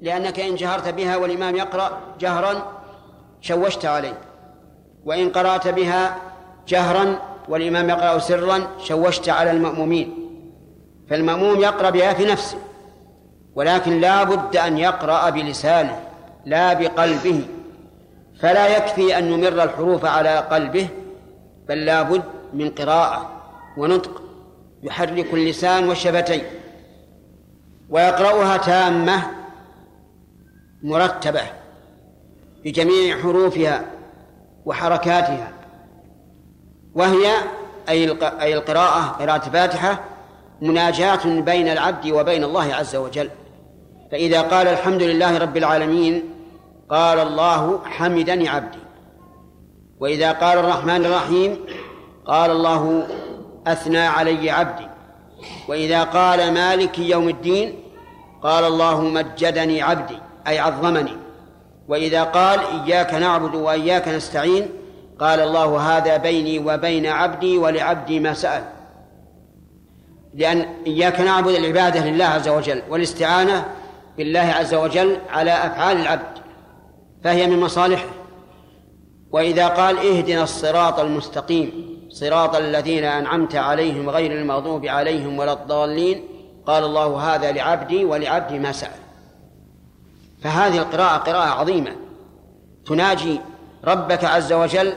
لأنك إن جهرت بها والإمام يقرأ جهرا شوشت عليه. وإن قرأت بها جهرا والإمام يقرأ سرا شوشت على المأمومين. فالمأموم يقرأ بها في نفسه ولكن لا بد أن يقرأ بلسانه لا بقلبه. فلا يكفي أن نمر الحروف على قلبه بل لا بد من قراءة ونطق. يحرك اللسان والشفتين. ويقرأها تامة مرتبة بجميع حروفها وحركاتها وهي أي القراءة قراءة الفاتحة مناجاة بين العبد وبين الله عز وجل. فإذا قال الحمد لله رب العالمين قال الله حمدني عبدي. وإذا قال الرحمن الرحيم قال الله أثنى علي عبدي. وإذا قال مالك يوم الدين قال الله مجدني عبدي. أي عظمني. وإذا قال إياك نعبد وإياك نستعين قال الله هذا بيني وبين عبدي ولعبدي ما سأل. لأن إياك نعبد العبادة لله عز وجل والاستعانة بالله عز وجل على أفعال العبد فهي من مصالحه. وإذا قال اهدنا الصراط المستقيم صراط الذين أنعمت عليهم غير المغضوب عليهم ولا الضالين قال الله هذا لعبدي ولعبدي ما سأل. فهذه القراءة قراءة عظيمة. تناجي ربك عز وجل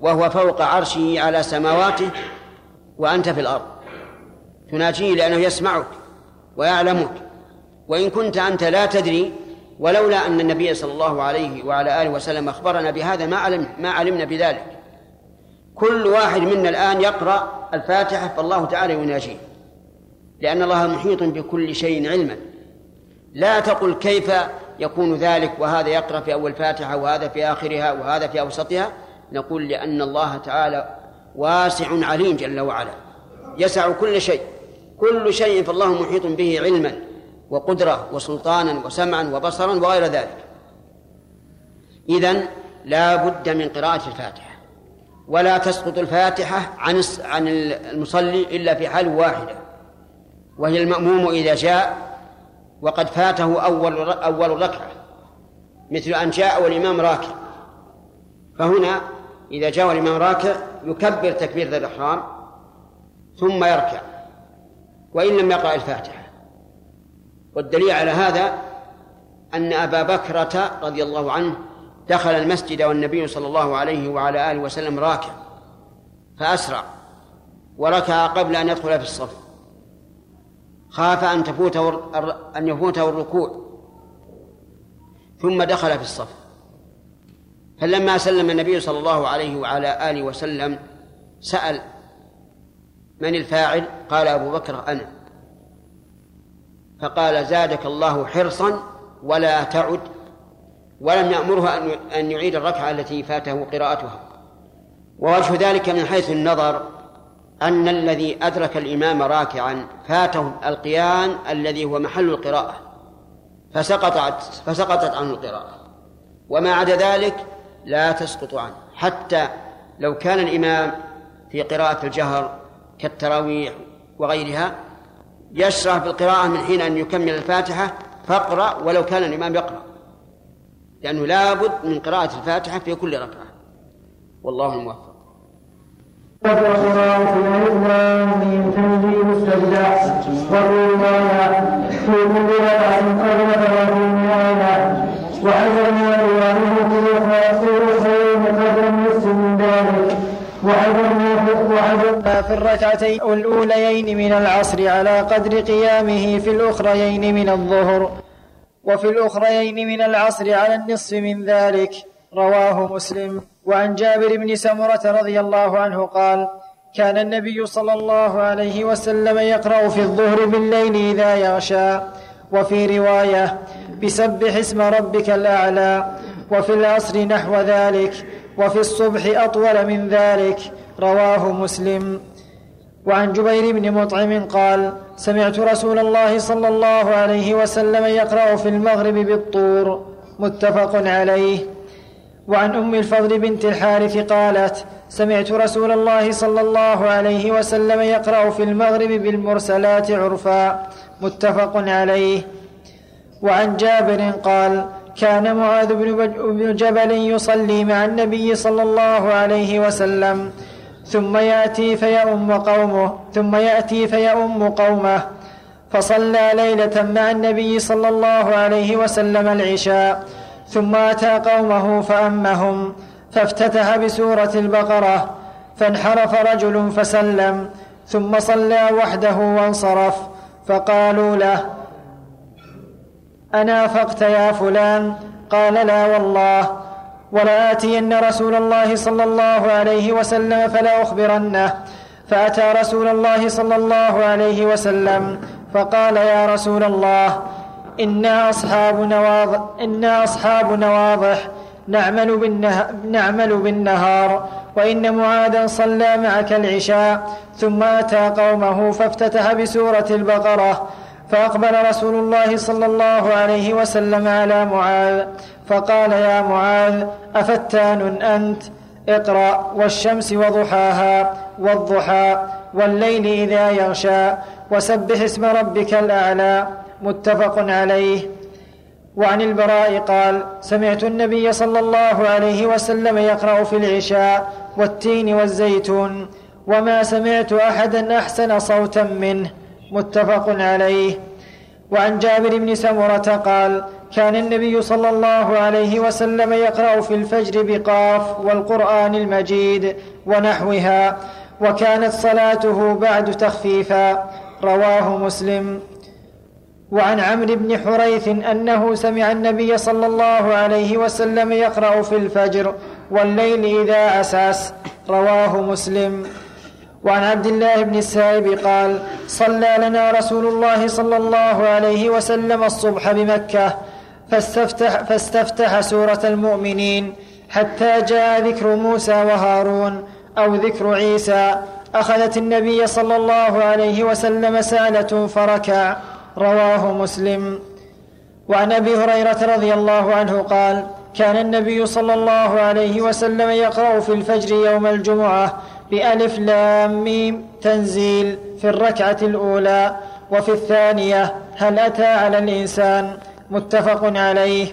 وهو فوق عرشه على سماواته وأنت في الأرض. تناجيه لأنه يسمعك ويعلمك. وإن كنت أنت لا تدري ولولا أن النبي صلى الله عليه وعلى آله وسلم أخبرنا بهذا ما علم ما علمنا بذلك. كل واحد منا الآن يقرأ الفاتحة فالله تعالى يناجيه. لأن الله محيط بكل شيء علما. لا تقل كيف يكون ذلك وهذا يقرأ في أول فاتحة وهذا في آخرها وهذا في أوسطها نقول لأن الله تعالى واسع عليم جل وعلا يسع كل شيء كل شيء فالله محيط به علما وقدرة وسلطانا وسمعا وبصرا وغير ذلك. إذن لا بد من قراءة الفاتحة ولا تسقط الفاتحة عن عن المصلي إلا في حال واحدة وهي المأموم إذا جاء وقد فاته أول أول ركعة مثل أن جاء والإمام راكع. فهنا إذا جاء الإمام راكع يكبر تكبيرة الإحرام ثم يركع وإن لم يقرأ الفاتحة. والدليل على هذا أن أبا بكرة رضي الله عنه دخل المسجد والنبي صلى الله عليه وعلى آله وسلم راكع فأسرع وركع قبل أن يدخل في الصف. خاف أن تفوته أن يفوته الركوع. ثم دخل في الصف. فلما سلم النبي صلى الله عليه وعلى آله وسلم سأل من الفاعل؟ قال أبو بكر أنا. فقال زادك الله حرصا ولا تعد ولم يأمره أن يعيد الركعة التي فاته قراءتها. ووجه ذلك من حيث النظر أن الذي أدرك الإمام راكعا فاته القيام الذي هو محل القراءة فسقطت فسقطت عنه القراءة. وما عدا ذلك لا تسقط عنه. حتى لو كان الإمام في قراءة الجهر كالتراويح وغيرها يشرع بالقراءة من حين أن يكمل الفاتحة فاقرأ ولو كان الإمام يقرأ. لأنه لابد من قراءة الفاتحة في كل ركعة. والله الموفق. في في الركعتين الأوليين من العصر على قدر قيامه في الأخريين من الظهر وفي الأخريين من العصر على النصف من ذلك رواه مسلم. وعن جابر بن سمرة رضي الله عنه قال كان النبي صلى الله عليه وسلم يقرأ في الظهر بالليل إذا يغشى وفي رواية بسبح اسم ربك الأعلى وفي العصر نحو ذلك وفي الصبح أطول من ذلك رواه مسلم. وعن جبير بن مطعم قال سمعت رسول الله صلى الله عليه وسلم يقرأ في المغرب بالطور متفق عليه. وعن أم الفضل بنت الحارث قالت سمعت رسول الله صلى الله عليه وسلم يقرأ في المغرب بالمرسلات عرفا متفق عليه. وعن جابر قال كان معاذ بن جبل يصلي مع النبي صلى الله عليه وسلم ثم يأتي فيؤم قومه ثم يأتي فيؤم قومه فصلى ليلة مع النبي صلى الله عليه وسلم العشاء. ثم أتى قومه فأمهم فافتتح بسورة البقرة فانحرف رجل فسلم ثم صلى وحده وانصرف فقالوا له أنافقت يا فلان؟ قال لا والله ولآتين رسول الله صلى الله عليه وسلم فلا أخبرنه. فأتى رسول الله صلى الله عليه وسلم فقال يا رسول الله إنا أصحاب نواضح, إنا أصحاب نواضح. نعمل, بالنهار, نعمل بالنهار. وإن معاذا صلى معك العشاء. ثم أتى قومه فافتتح بسورة البقرة. فأقبل رسول الله صلى الله عليه وسلم على معاذ. فقال يا معاذ أفتان أنت؟ اقرأ والشمس وضحاها والضحى والليل إذا يغشى. وسبح اسم ربك الأعلى. متفق عليه. وعن البراء قال سمعت النبي صلى الله عليه وسلم يقرأ في العشاء والتين والزيتون وما سمعت أحدا أحسن صوتا منه. متفق عليه. وعن جابر بن سمرة قال كان النبي صلى الله عليه وسلم يقرأ في الفجر بقاف والقرآن المجيد ونحوها وكانت صلاته بعد تخفيفا. رواه مسلم. وعن عمرو بن حريث أنه سمع النبي صلى الله عليه وسلم يقرأ في الفجر والليل إذا عساس رواه مسلم. وعن عبد الله بن السائب قال صلى لنا رسول الله صلى الله عليه وسلم الصبح بمكة فاستفتح, فاستفتح سورة المؤمنين حتى جاء ذكر موسى وهارون أو ذكر عيسى. أخذت النبي صلى الله عليه وسلم سألة فركع. رواه مسلم. وعن أبي هريرة رضي الله عنه قال كان النبي صلى الله عليه وسلم يقرأ في الفجر يوم الجمعة بألف لام ميم تنزيل في الركعة الأولى وفي الثانية هل أتى على الإنسان؟ متفق عليه.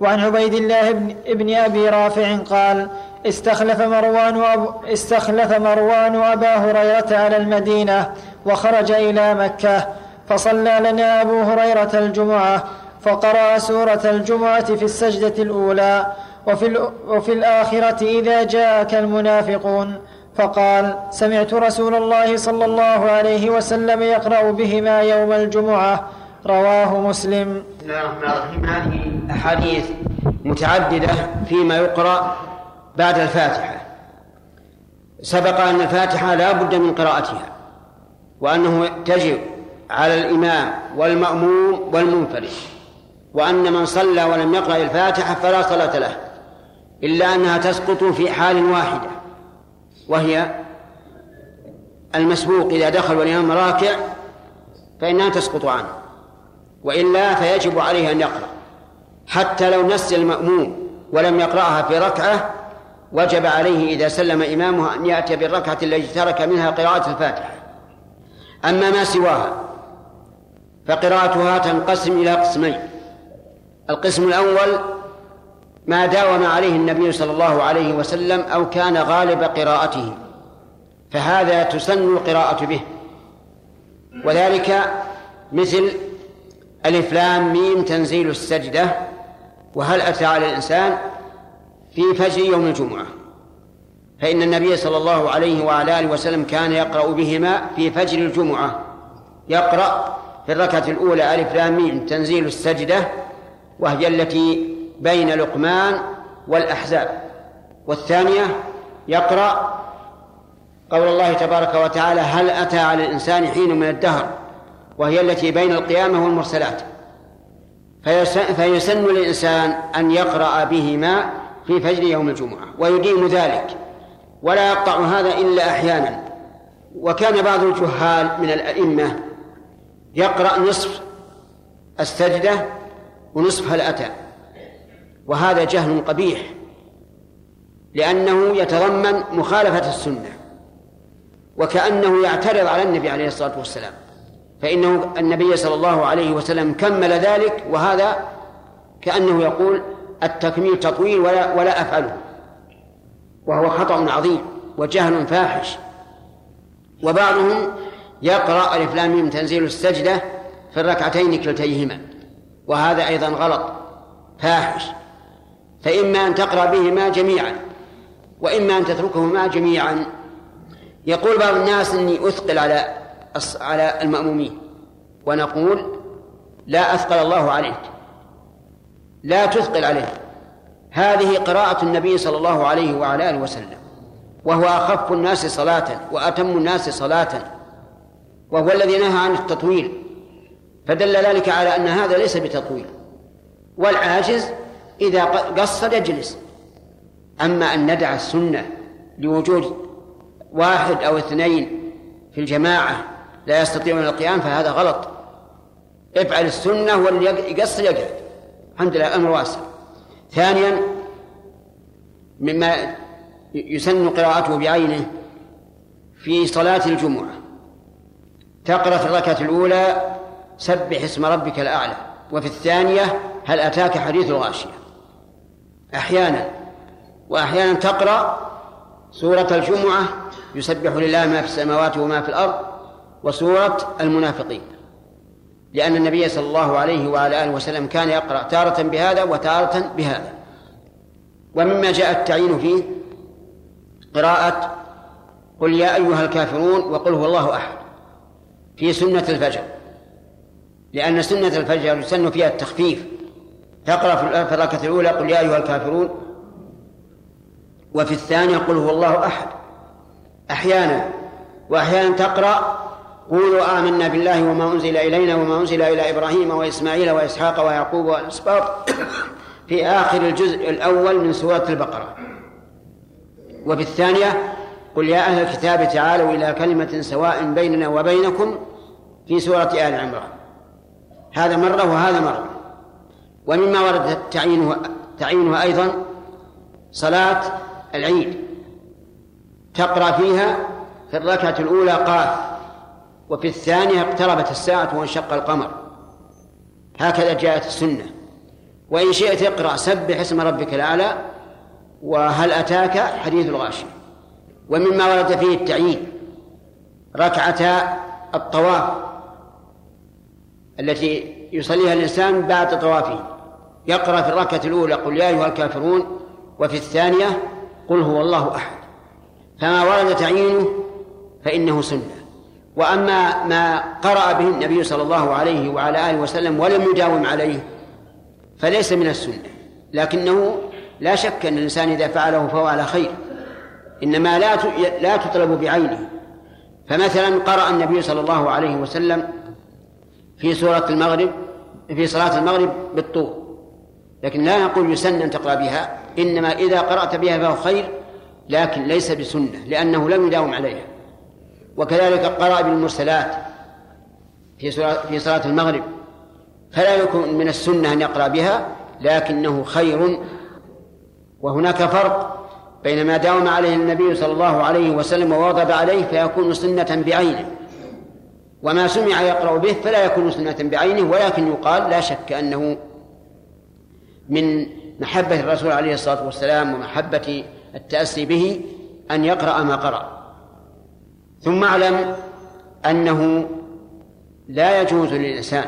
وعن عبيد الله بن, أبي رافع قال استخلف مروان, أبو استخلف مروان أبا هريرة على المدينة وخرج إلى مكة فصلى لنا أبو هريرة الجمعة فقرأ سورة الجمعة في السجدة الأولى وفي, وفي الآخرة إذا جاءك المنافقون. فقال سمعت رسول الله صلى الله عليه وسلم يقرأ بهما يوم الجمعة. رواه مسلم. بسم الله الرحمن الرحيم. هذه أحاديث متعددة فيما يقرأ بعد الفاتحة. سبق أن الفاتحة لا بد من قراءتها وأنه تجب على الإمام والمأموم والمنفرد وأن من صلى ولم يقرأ الفاتحة فلا صلاة له إلا أنها تسقط في حال واحدة وهي المسبوق إذا دخل والإمام راكع فإنها تسقط عنه وإلا فيجب عليه أن يقرأ حتى لو نسي المأموم ولم يقرأها في ركعة وجب عليه إذا سلم إمامه أن يأتي بالركعة التي ترك منها قراءة الفاتحة أما ما سواها فقراءتها تنقسم إلى قسمين. القسم الأول ما داوم عليه النبي صلى الله عليه وسلم أو كان غالب قراءته فهذا تسن القراءة به. وذلك مثل ألف لام ميم تنزيل السجدة وهل أتى على الإنسان في فجر يوم الجمعة. فإن النبي صلى الله عليه وعلى آله وسلم كان يقرأ بهما في فجر الجمعة. يقرأ في الركعة الأولى ألف لام ميم تنزيل السجدة وهي التي بين لقمان والأحزاب. والثانية يقرأ قول الله تبارك وتعالى هل أتى على الإنسان حين من الدهر؟ وهي التي بين القيامة والمرسلات. فيسن للإنسان أن يقرأ بهما في فجر يوم الجمعة ويديم ذلك. ولا يقطع هذا إلا أحيانا. وكان بعض الجهال من الأئمة يقرأ نصف السجدة ونصف هل أتى. وهذا جهل قبيح لأنه يتضمن مخالفة السنة وكأنه يعترض على النبي عليه الصلاة والسلام فإنه النبي صلى الله عليه وسلم كمل ذلك وهذا كأنه يقول التكميل تطويل ولا ولا أفعله. وهو خطأ عظيم وجهل فاحش. وبعضهم يقرأ ألف لام تنزيل السجدة في الركعتين كلتيهما. وهذا أيضا غلط. فاحش. فإما أن تقرأ بهما جميعا وإما أن تتركهما جميعا. يقول بعض الناس إني أثقل على على المأمومين ونقول لا أثقل الله عليك. لا تثقل عليه. هذه قراءة النبي صلى الله عليه وعلى آله وسلم. وهو أخف الناس صلاة وأتم الناس صلاة. وهو الذي نهى عن التطويل فدل ذلك على أن هذا ليس بتطويل. والعاجز إذا قصر يجلس. أما أن ندع السنة لوجود واحد أو اثنين في الجماعة لا يستطيعون القيام فهذا غلط. افعل السنة واللي يقصر يقعد. الحمد لله أمر واسع. ثانيا مما يسن قراءته بعينه في صلاة الجمعة. تقرأ في الركعة الأولى سبح اسم ربك الأعلى وفي الثانية هل أتاك حديث الغاشية؟ أحيانا وأحيانا تقرأ سورة الجمعة يسبح لله ما في السماوات وما في الأرض وسورة المنافقين. لأن النبي صلى الله عليه وعلى آله وسلم كان يقرأ تارة بهذا وتارة بهذا. ومما جاء التعيين فيه قراءة قل يا أيها الكافرون وقل هو الله أحد. في سنة الفجر. لأن سنة الفجر يسن فيها التخفيف. تقرأ في الركعة الأولى قل يا أيها الكافرون. وفي الثانية قل هو الله أحد. أحيانا وأحيانا تقرأ قولوا آمنا بالله وما أنزل إلينا وما أنزل إلى إبراهيم وإسماعيل وإسحاق ويعقوب والأسباط في آخر الجزء الأول من سورة البقرة. وفي الثانية قل يا أهل الكتاب تعالوا إلى كلمة سواء بيننا وبينكم في سورة آل عمران. هذا مرة وهذا مرة. ومما ورد تعيينه تعيينها أيضا صلاة العيد. تقرأ فيها في الركعة الأولى قاف وفي الثانية اقتربت الساعة وانشق القمر. هكذا جاءت السنة. وإن شئت اقرأ سبح اسم ربك الأعلى وهل أتاك حديث الغاشية؟ ومما ورد فيه التعيين ركعتا الطواف التي يصليها الإنسان بعد طوافه. يقرأ في الركعة الأولى قل يا أيها الكافرون وفي الثانية قل هو الله أحد. فما ورد تعيينه فإنه سنة. وأما ما قرأ به النبي صلى الله عليه وعلى آله وسلم ولم يداوم عليه فليس من السنة. لكنه لا شك أن الإنسان إذا فعله فهو على خير. إنما لا لا تطلب بعينه. فمثلا قرأ النبي صلى الله عليه وسلم في سورة المغرب في صلاة المغرب بالطور. لكن لا نقول يسن أن تقرأ بها إنما إذا قرأت بها فهو خير لكن ليس بسنة لأنه لم يداوم عليها. وكذلك قرأ بالمرسلات في في صلاة المغرب. فلا يكون من السنة أن يقرأ بها لكنه خير وهناك فرق. بين ما داوم عليه النبي صلى الله عليه وسلم وواظب عليه فيكون سنة بعينه. وما سمع يقرأ به فلا يكون سنة بعينه ولكن يقال لا شك أنه من محبة الرسول عليه الصلاة والسلام ومحبة التأسي به أن يقرأ ما قرأ. ثم أعلم أنه لا يجوز للإنسان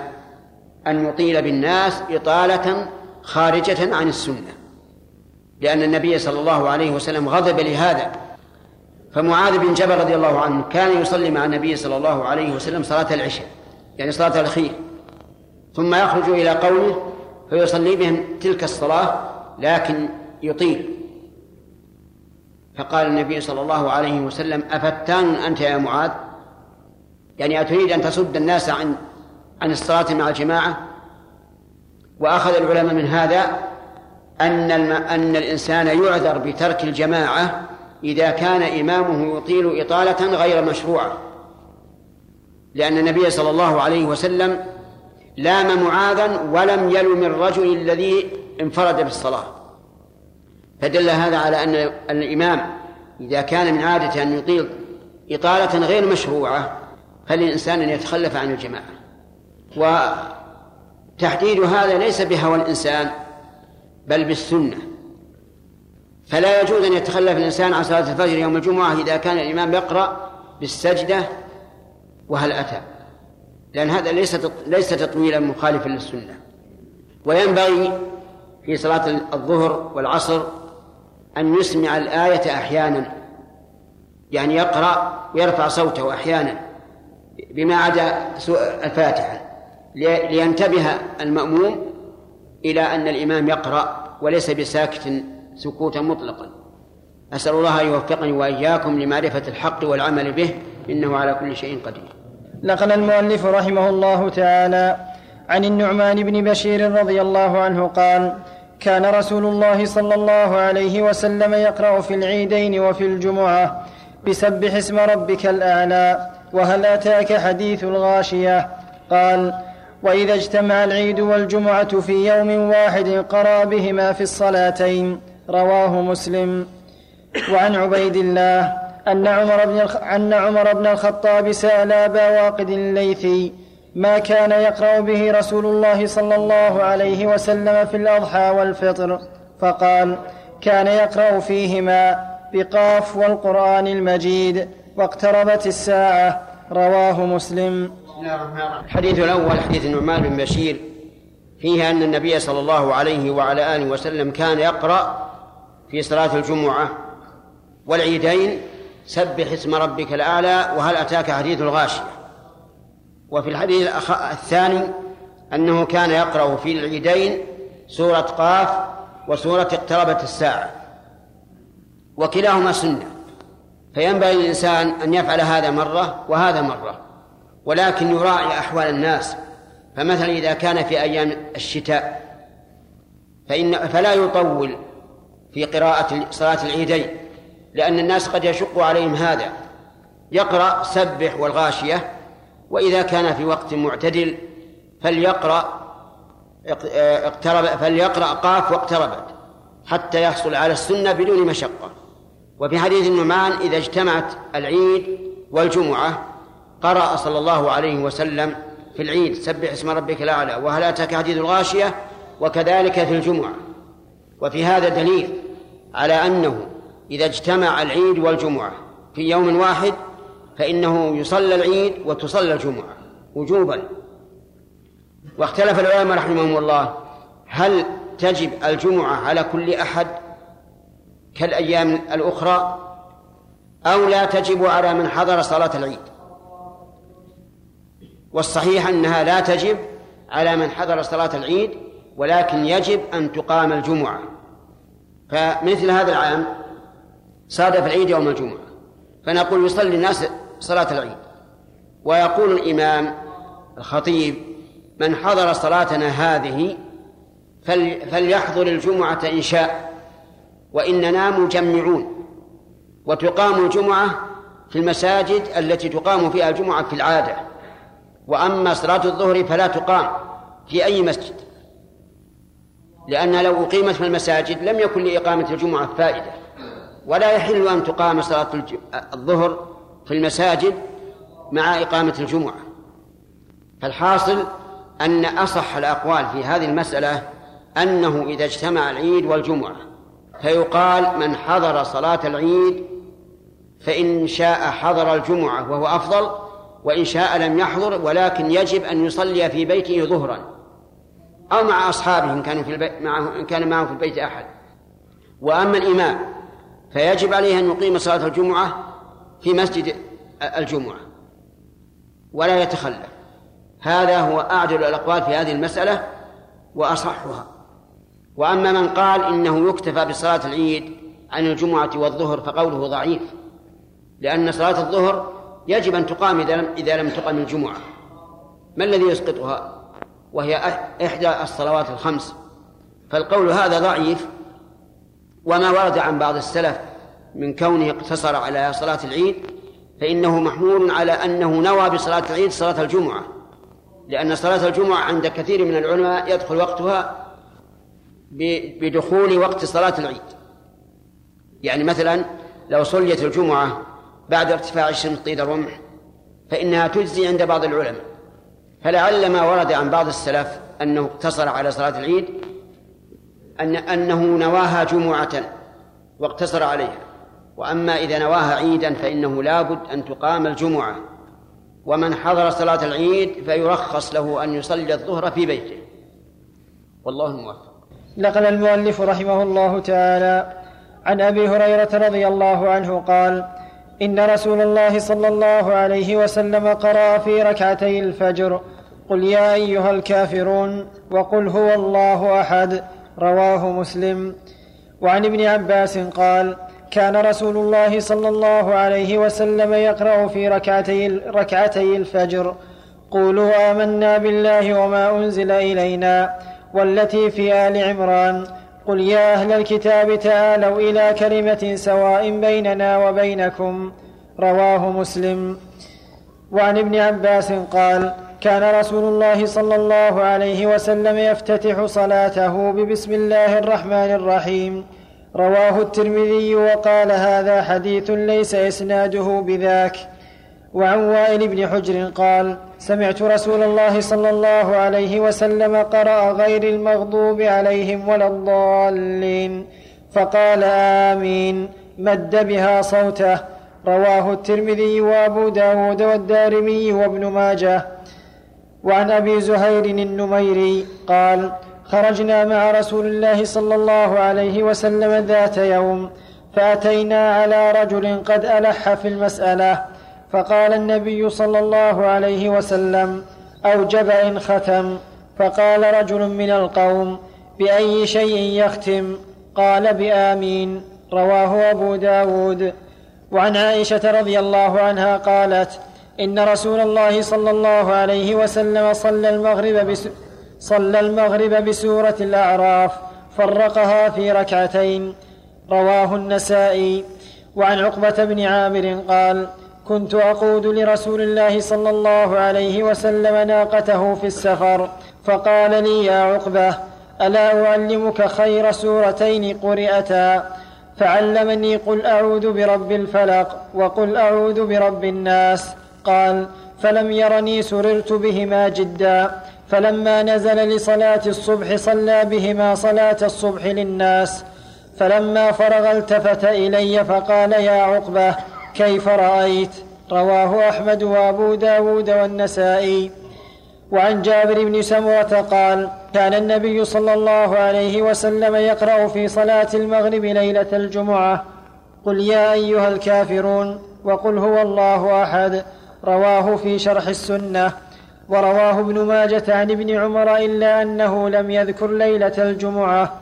أن يطيل بالناس إطالة خارجة عن السنة. لأن النبي صلى الله عليه وسلم غضب لهذا. فمعاذ بن جبل رضي الله عنه كان يصلي مع النبي صلى الله عليه وسلم صلاة العشاء يعني صلاة الأخير. ثم يخرج إلى قومه فيصلي بهم تلك الصلاة لكن يطيل. فقال النبي صلى الله عليه وسلم أفتان أنت يا معاذ؟ يعني أتريد أن تصد الناس عن عن الصلاة مع الجماعة؟ وأخذ العلماء من هذا أن أن الإنسان يعذر بترك الجماعة إذا كان إمامه يطيل إطالة غير مشروعة. لأن النبي صلى الله عليه وسلم لام معاذا ولم يلم الرجل الذي انفرد بالصلاة. فدل هذا على أن الإمام إذا كان من عادته أن يطيل إطالة غير مشروعة فللإنسان أن يتخلف عن الجماعة. وتحديد هذا ليس بهوى الإنسان بل بالسنة. فلا يجوز أن يتخلف الإنسان عن صلاة الفجر يوم الجمعة إذا كان الإمام يقرأ بالسجدة وهل أتى. لأن هذا ليس ليس تطويلا مخالفا للسنة. وينبغي في صلاة الظهر والعصر أن يسمع الآية أحيانا. يعني يقرأ ويرفع صوته أحيانا بما عدا الفاتحة. لينتبه المأموم إلى أن الإمام يقرأ وليس بساكت سكوتا مطلقا. أسأل الله أن يوفقني وإياكم لمعرفة الحق والعمل به إنه على كل شيء قدير. نقل المؤلف رحمه الله تعالى عن النعمان بن بشير رضي الله عنه قال كان رسول الله صلى الله عليه وسلم يقرأ في العيدين وفي الجمعة بسبح اسم ربك الأعلى وهل أتاك حديث الغاشية؟ قال وإذا اجتمع العيد والجمعة في يوم واحد قرأ بهما في الصلاتين. رواه مسلم. وعن عبيد الله أن عمر بن أن عمر بن الخطاب سأل أبا واقد الليثي ما كان يقرأ به رسول الله صلى الله عليه وسلم في الأضحى والفطر؟ فقال كان يقرأ فيهما بقاف والقرآن المجيد واقتربت الساعة. رواه مسلم. الحديث الأول حديث النعمان بن بشير فيه أن النبي صلى الله عليه وعلى آله وسلم كان يقرأ في صلاة الجمعة والعيدين سبح اسم ربك الأعلى وهل أتاك حديث الغاشية؟ وفي الحديث الثاني أنه كان يقرأ في العيدين سورة قاف وسورة اقتربت الساعة وكلاهما سنة. فينبغي للإنسان أن يفعل هذا مرة وهذا مرة. ولكن يراعي أحوال الناس. فمثلا إذا كان في أيام الشتاء فإن فلا يطول في قراءة صلاة العيدين لأن الناس قد يشق عليهم هذا. يقرأ سبح والغاشية وإذا كان في وقت معتدل فليقرأ اقترب فليقرأ قاف واقتربت حتى يحصل على السنة بدون مشقة. وفي حديث النعمان إذا اجتمعت العيد والجمعة قرأ صلى الله عليه وسلم في العيد سبح اسم ربك الأعلى وهل أتاك حديث الغاشية؟ وكذلك في الجمعة. وفي هذا دليل على أنه إذا اجتمع العيد والجمعة في يوم واحد فإنه يصلى العيد وتصلى الجمعة وجوبا. واختلف العلماء رحمهم الله هل تجب الجمعة على كل أحد كالأيام الأخرى؟ أو لا تجب على من حضر صلاة العيد؟ والصحيح أنها لا تجب على من حضر صلاة العيد ولكن يجب أن تقام الجمعة. فمثل هذا العام صادف العيد يوم الجمعة فنقول يصلي الناس صلاة العيد. ويقول الإمام الخطيب من حضر صلاتنا هذه فليحضر الجمعة إن شاء وإننا مجمعون وتقام الجمعة في المساجد التي تقام فيها الجمعة في العادة. وأما صلاة الظهر فلا تقام في أي مسجد. لأنها لو أقيمت في المساجد لم يكن لإقامة الجمعة فائدة. ولا يحل أن تقام صلاة الظهر في المساجد مع إقامة الجمعة. فالحاصل أن أصح الأقوال في هذه المسألة أنه إذا اجتمع العيد والجمعة فيقال من حضر صلاة العيد فإن شاء حضر الجمعة وهو أفضل وإن شاء لم يحضر ولكن يجب أن يصلي في بيته ظهرا. أو مع أصحابه إن كانوا في البيت معه إن كان معه في البيت أحد. وأما الإمام فيجب عليه أن يقيم صلاة الجمعة في مسجد الجمعة ولا يتخلف. هذا هو أعدل الأقوال في هذه المسألة وأصحها. وأما من قال إنه يكتفى بصلاة العيد عن الجمعة والظهر فقوله ضعيف. لأن صلاة الظهر يجب أن تقام إذا لم إذا لم تقم الجمعة. ما الذي يسقطها؟ وهي إحدى الصلوات الخمس. فالقول هذا ضعيف وما ورد عن بعض السلف من كونه اقتصر على صلاة العيد فإنه محمول على أنه نوى بصلاة العيد صلاة الجمعة. لأن صلاة الجمعة عند كثير من العلماء يدخل وقتها بدخول وقت صلاة العيد. يعني مثلا لو صليت الجمعة بعد ارتفاع الشمس قيد الرمح فإنها تجزي عند بعض العلماء. فلعل ما ورد عن بعض السلف أنه اقتصر على صلاة العيد أن أنه نواها جمعة واقتصر عليها. وأما إذا نواها عيدا فإنه لابد أن تقام الجمعة. ومن حضر صلاة العيد فيرخص له أن يصلي الظهر في بيته. والله الموفق. نقل المؤلف رحمه الله تعالى عن أبي هريرة رضي الله عنه قال إن رسول الله صلى الله عليه وسلم قرأ في ركعتي الفجر. قل يا أيها الكافرون وقل هو الله أحد. رواه مسلم. وعن ابن عباس قال كان رسول الله صلى الله عليه وسلم يقرأ في ركعتي, ركعتي الفجر. قولوا آمنا بالله وما أنزل إلينا والتي في آل عمران. قل يا أهل الكتاب تعالوا إلى كلمة سواء بيننا وبينكم رواه مسلم. وعن ابن عباس قال كان رسول الله صلى الله عليه وسلم يفتتح صلاته ببسم الله الرحمن الرحيم. رواه الترمذي وقال هذا حديث ليس إسناده بذاك. وعن وائل بن حجر قال سمعت رسول الله صلى الله عليه وسلم قرأ غير المغضوب عليهم ولا الضالين فقال آمين. مد بها صوته. رواه الترمذي وأبو داود والدارمي وابن ماجه. وعن أبي زهير النميري قال خرجنا مع رسول الله صلى الله عليه وسلم ذات يوم فأتينا على رجل قد ألح في المسألة. فقال النبي صلى الله عليه وسلم أوجب إن ختم. فقال رجل من القوم بأي شيء يختم؟ قال بآمين. رواه أبو داود. وعن عائشة رضي الله عنها قالت إن رسول الله صلى الله عليه وسلم صلى المغرب بس صلى المغرب بسورة الأعراف فرقها في ركعتين. رواه النسائي. وعن عقبة بن عامر قال كنت أقود لرسول الله صلى الله عليه وسلم ناقته في السفر فقال لي يا عقبة ألا أعلمك خير سورتين قرئتا؟ فعلمني قل أعوذ برب الفلق وقل أعوذ برب الناس. قال فلم يرني سررت بهما جدا فلما نزل لصلاة الصبح صلى بهما صلاة الصبح للناس فلما فرغ التفت إلي فقال يا عقبة كيف رأيت؟ رواه أحمد وأبو داود والنسائي. وعن جابر بن سمرة قال كان النبي صلى الله عليه وسلم يقرأ في صلاة المغرب ليلة الجمعة. قل يا أيها الكافرون وقل هو الله أحد. رواه في شرح السنة. ورواه ابن ماجة عن ابن عمر إلا أنه لم يذكر ليلة الجمعة.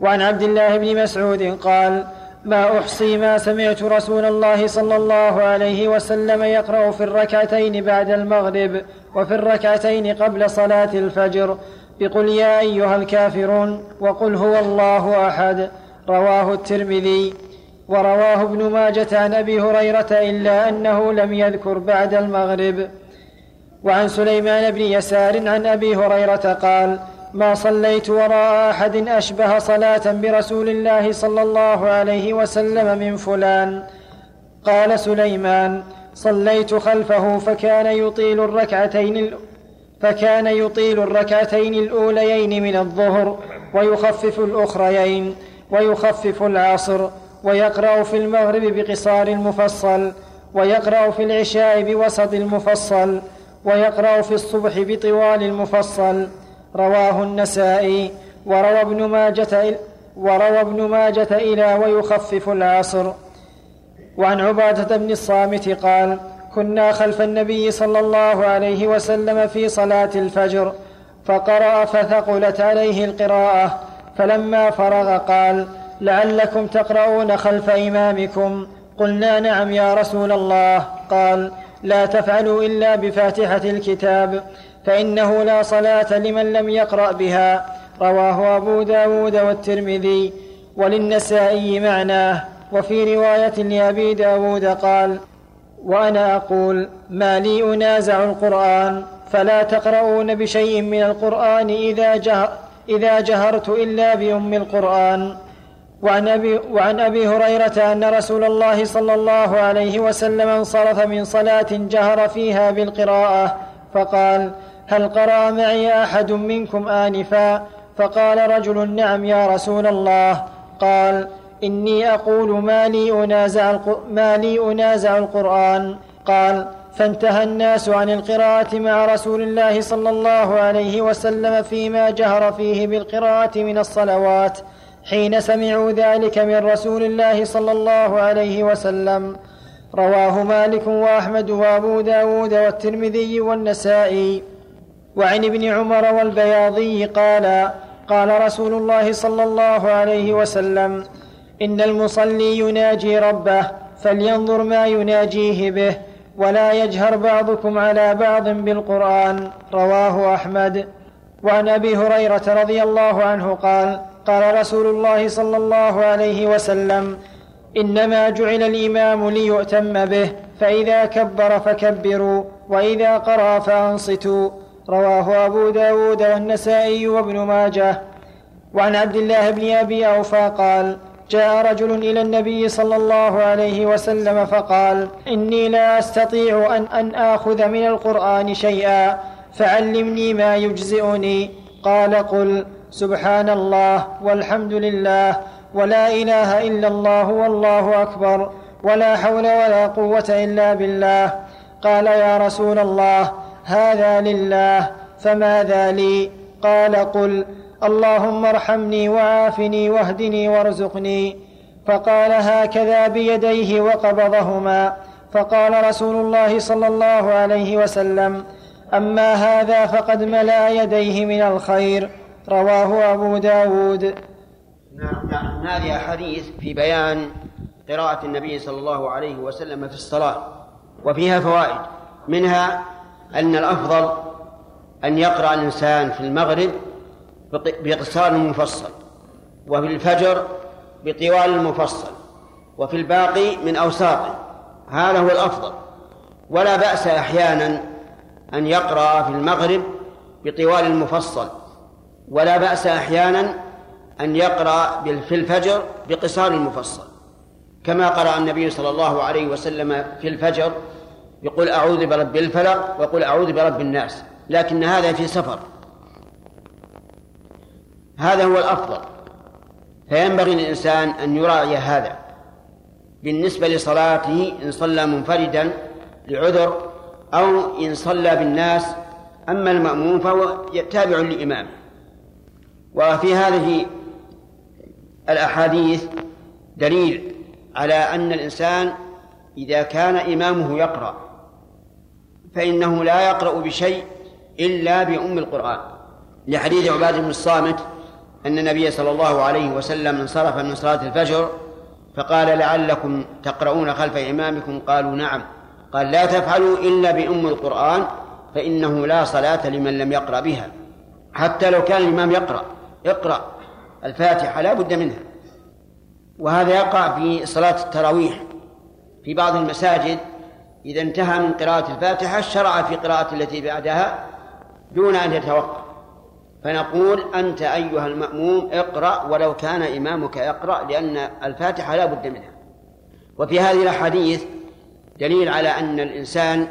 وعن عبد الله بن مسعود قال ما أحصي ما سمعت رسول الله صلى الله عليه وسلم يقرأ في الركعتين بعد المغرب وفي الركعتين قبل صلاة الفجر. بقل يا أيها الكافرون وقل هو الله أحد. رواه الترمذي. ورواه ابن ماجة عن أبي هريرة إلا أنه لم يذكر بعد المغرب. وعن سليمان بن يسار عن أبي هريرة قال ما صليت وراء أحد أشبه صلاة برسول الله صلى الله عليه وسلم من فلان. قال سليمان صليت خلفه فكان يطيل الركعتين فكان يطيل الركعتين الأوليين من الظهر ويخفف الأخريين ويخفف العصر ويقرأ في المغرب بقصار المفصل ويقرأ في العشاء بوسط المفصل ويقرأ في الصبح بطوال المفصل. رواه النسائي وروى ابن ماجة وروى ابن ماجة إلى ويخفف العصر. وعن عبادة بن الصامت قال كنا خلف النبي صلى الله عليه وسلم في صلاة الفجر فقرأ فثقلت عليه القراءة فلما فرغ قال لعلكم تقرؤون خلف إمامكم؟ قلنا نعم يا رسول الله. قال لا تفعلوا إلا بفاتحة الكتاب. فإنه لا صلاة لمن لم يقرأ بها. رواه أبو داود والترمذي وللنسائي معناه. وفي رواية لأبي داود قال وأنا أقول ما لي أنازع القرآن فلا تقرؤون بشيء من القرآن إذا, جهر إذا جهرت إلا بأم القرآن. وعن أبي, وعن أبي هريرة أن رسول الله صلى الله عليه وسلم انصرف من صلاة جهر فيها بالقراءة فقال هل قرأ معي أحد منكم آنفا؟ فقال رجل نعم يا رسول الله. قال إني أقول ما لي أنازع, ما لي أنازع القرآن. قال فانتهى الناس عن القراءة مع رسول الله صلى الله عليه وسلم فيما جهر فيه بالقراءة من الصلوات حين سمعوا ذلك من رسول الله صلى الله عليه وسلم. رواه مالك وأحمد وأبو داود والترمذي والنسائي. وعن ابن عمر والبياضي قال قال رسول الله صلى الله عليه وسلم إن المصلي يناجي ربه فلينظر ما يناجيه به ولا يجهر بعضكم على بعض بالقرآن رواه أحمد. وعن أبي هريرة رضي الله عنه قال قال رسول الله صلى الله عليه وسلم إنما جعل الإمام ليؤتم به فإذا كبر فكبروا وإذا قرأ فأنصتوا. رواه أبو داود والنسائي وابن ماجه. وعن عبد الله بن أبي أوفى قال جاء رجل إلى النبي صلى الله عليه وسلم فقال إني لا أستطيع أن, أن آخذ من القرآن شيئا فعلمني ما يجزئني. قال قل سبحان الله والحمد لله ولا إله إلا الله والله أكبر ولا حول ولا قوة إلا بالله. قال يا رسول الله هذا لله فماذا لي؟ قال قل اللهم ارحمني وعافني واهدني وارزقني. فقال هكذا بيديه وقبضهما. فقال رسول الله صلى الله عليه وسلم أما هذا فقد ملا يديه من الخير. رواه أبو داود. نعم نعم. هذه أحاديث في بيان قراءة النبي صلى الله عليه وسلم في الصلاة وفيها فوائد. منها أن الأفضل أن يقرأ الإنسان في المغرب بقصار مفصل وفي الفجر بطوال المفصل وفي الباقي من أوساطه. هذا هو الأفضل. ولا بأس أحيانا أن يقرأ في المغرب بطوال المفصل. ولا بأس أحيانا أن يقرأ في الفجر بقصار المفصل. كما قرأ النبي صلى الله عليه وسلم في الفجر يقول أعوذ برب الفلق وقل أعوذ برب الناس لكن هذا في سفر. هذا هو الأفضل. فينبغي للإنسان أن يراعي هذا. بالنسبة لصلاته إن صلى منفردا لعذر أو إن صلى بالناس أما المأموم فهو تابع لإمامه وفي هذه الأحاديث دليل على أن الإنسان إذا كان إمامه يقرأ فإنه لا يقرأ بشيء إلا بأم القرآن. لحديث عباد بن الصامت أن النبي صلى الله عليه وسلم انصرف من صلاة الفجر فقال لعلكم تقرؤون خلف إمامكم؟ قالوا نعم. قال لا تفعلوا إلا بأم القرآن فإنه لا صلاة لمن لم يقرأ بها. حتى لو كان الإمام يقرأ اقرأ الفاتحة لا بد منها. وهذا يقع في صلاة التراويح في بعض المساجد إذا انتهى من قراءة الفاتحة شرع في قراءة التي بعدها دون أن يتوقف فنقول أنت أيها المأموم اقرأ ولو كان إمامك يقرأ لأن الفاتحة لا بد منها. وفي هذه الأحاديث دليل على أن الإنسان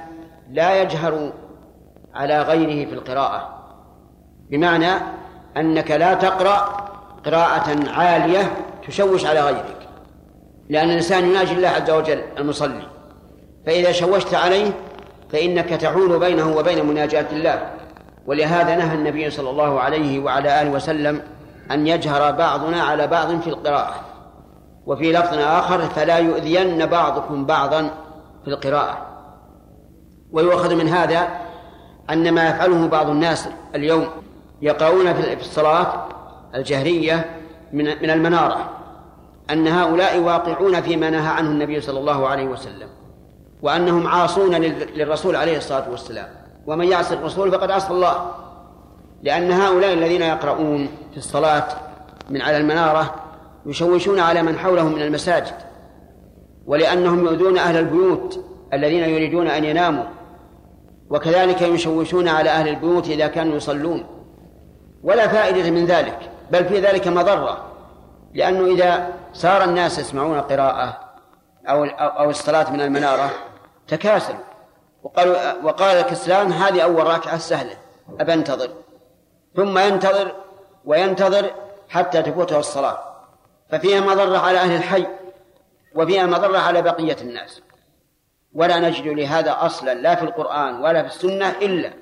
لا يجهر على غيره في القراءة. بمعنى أنك لا تقرأ قراءة عالية تشوش على غيرك. لأن الإنسان يناجي الله عز وجل المصلي. فإذا شوشت عليه فإنك تحول بينه وبين مناجاة الله. ولهذا نهى النبي صلى الله عليه وعلى آله وسلم أن يجهر بعضنا على بعض في القراءة. وفي لفظ آخر فلا يؤذين بعضكم بعضا في القراءة. ويؤخذ من هذا أن ما يفعله بعض الناس اليوم يقرؤون في الصلاة الجهرية من من المنارة. أن هؤلاء واقعون فيما نهى عنه النبي صلى الله عليه وسلم. وأنهم عاصون للرسول عليه الصلاة والسلام. ومن يعصي الرسول فقد عصى الله. لأن هؤلاء الذين يقرؤون في الصلاة من على المنارة يشوشون على من حولهم من المساجد. ولأنهم يؤذون أهل البيوت الذين يريدون أن يناموا. وكذلك يشوشون على أهل البيوت إذا كانوا يصلون. ولا فائدة من ذلك بل في ذلك مضرة. لأنه إذا صار الناس يسمعون قراءة أو أو الصلاة من المنارة تكاسلوا. وقالوا وقال الكسلان هذه أول ركعة سهلة. أبى أنتظر. ثم ينتظر وينتظر حتى تفوته الصلاة. ففيها مضرة على أهل الحي وفيها مضرة على بقية الناس. ولا نجد لهذا أصلا لا في القرآن ولا في السنة إلا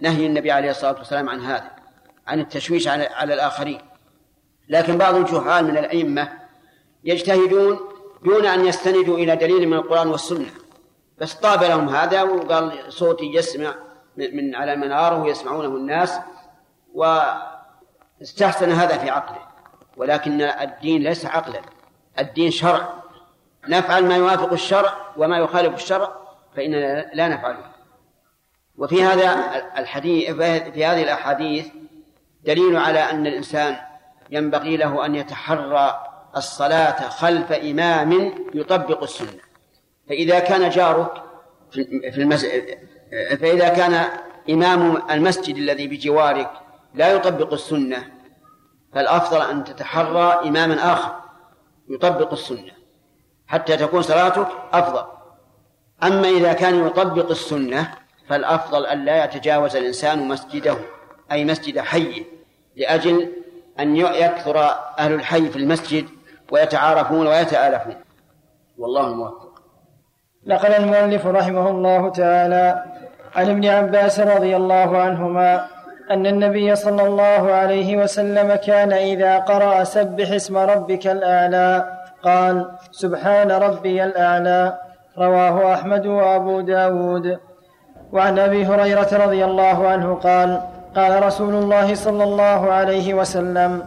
نهي النبي عليه الصلاة والسلام عن هذا عن التشويش على, على الآخرين. لكن بعض الجهال من الأئمة يجتهدون دون أن يستندوا إلى دليل من القرآن والسنة. بس طاب لهم هذا وقال صوتي يسمع من على المنارة ويسمعونه الناس واستحسن هذا في عقله. ولكن الدين ليس عقلا. الدين شرع. نفعل ما يوافق الشرع وما يخالف الشرع فإننا لا نفعله. وفي هذا الحديث في هذه الأحاديث دليل على أن الإنسان ينبغي له أن يتحرى الصلاة خلف إمام يطبق السنة. فإذا كان جارك في المسجد فإذا كان إمام المسجد الذي بجوارك لا يطبق السنة فالأفضل أن تتحرى إماما آخر يطبق السنة. حتى تكون صلاتك أفضل. أما إذا كان يطبق السنة فالأفضل أن لا يتجاوز الإنسان مسجده أي مسجد حيه لأجل أن يكثر أهل الحي في المسجد ويتعارفون ويتآلفون. والله الموفق. نقل المؤلف رحمه الله تعالى عن ابن عباس رضي الله عنهما أن النبي صلى الله عليه وسلم كان إذا قرأ سبح اسم ربك الأعلى قال سبحان ربي الأعلى رواه أحمد وأبو داود. وعن أبي هريرة رضي الله عنه قال قال رسول الله صلى الله عليه وسلم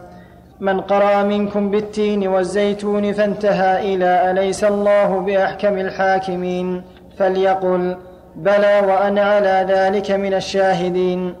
من قرأ منكم بالتين والزيتون فانتهى إلى أليس الله بأحكم الحاكمين؟ فليقل بلى وأنا على ذلك من الشاهدين.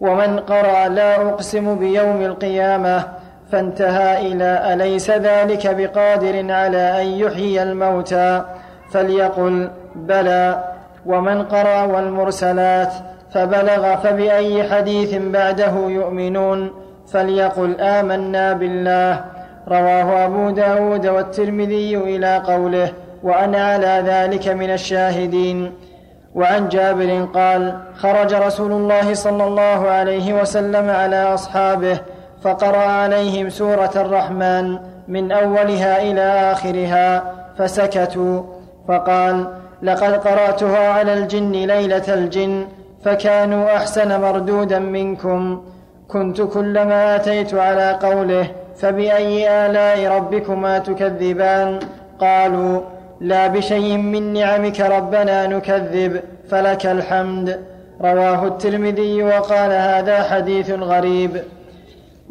ومن قرأ لا أقسم بيوم القيامة فانتهى إلى أليس ذلك بقادر على أن يحيي الموتى؟ فليقل بلى. ومن قرأ والمرسلات فبلغ فبأي حديث بعده يؤمنون؟ فليقل آمنا بالله. رواه أبو داود والترمذي إلى قوله وأنا على ذلك من الشاهدين. وعن جابر قال خرج رسول الله صلى الله عليه وسلم على أصحابه فقرأ عليهم سورة الرحمن من أولها إلى آخرها فسكتوا. فقال لقد قرأتها على الجن ليلة الجن فكانوا أحسن مردودا منكم. كنت كلما أتيت على قوله فبأي آلاء ربكما تكذبان؟ قالوا لا بشيء من نعمك ربنا نكذب فلك الحمد. رواه الترمذي وقال هذا حديث غريب.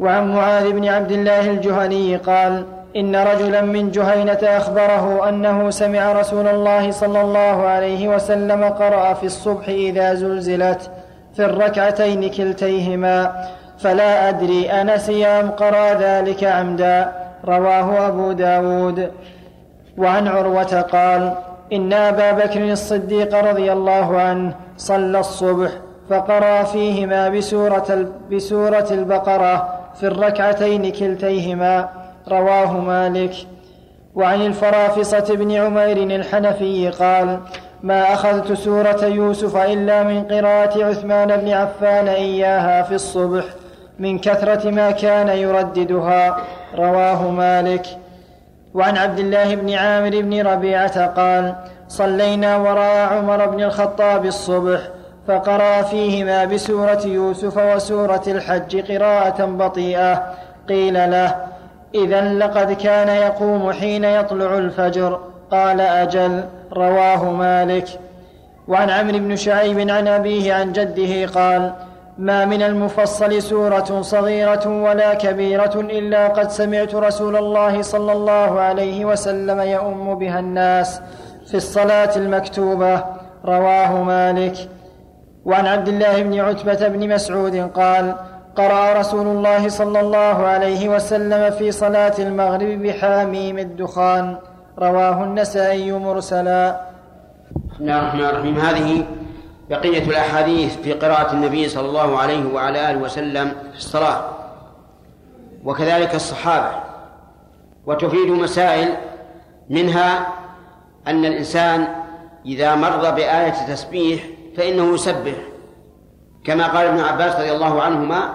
وعن معاذ بن عبد الله الجهني قال إن رجلا من جهينة أخبره أنه سمع رسول الله صلى الله عليه وسلم قرأ في الصبح إذا زلزلت في الركعتين كلتيهما. فلا أدري انسي ام قرا ذلك عمدا رواه أبو داود. وعن عروة قال إن أبا بكر الصديق رضي الله عنه صلى الصبح فقرأ فيهما بسورة, بسورة البقرة في الركعتين كلتيهما. رواه مالك. وعن الفرافصة بن عمير الحنفي قال ما أخذت سورة يوسف إلا من قراءة عثمان بن عفان إياها في الصبح. من كثرة ما كان يرددها رواه مالك. وعن عبد الله بن عامر بن ربيعة قال صلينا وراء عمر بن الخطاب الصبح فقرأ فيهما بسورة يوسف وسورة الحج قراءة بطيئة. قيل له إذا لقد كان يقوم حين يطلع الفجر. قال أجل رواه مالك. وعن عمرو بن شعيب عن أبيه عن جده قال ما من المفصل سورة صغيرة ولا كبيرة إلا قد سمعت رسول الله صلى الله عليه وسلم يؤم بها الناس في الصلاة المكتوبة رواه مالك. وعن عبد الله بن عتبة بن مسعود قال قرأ رسول الله صلى الله عليه وسلم في صلاة المغرب بحاميم الدخان رواه النسائي مرسلا. بسم الله الرحمن الرحيم. هذه بقية الأحاديث في قراءة النبي صلى الله عليه وعلى آله وسلم في الصلاة. وكذلك الصحابة. وتفيد مسائل منها أن الإنسان إذا مر بآية تسبيح فإنه يسبح. كما قال ابن عباس رضي الله عنهما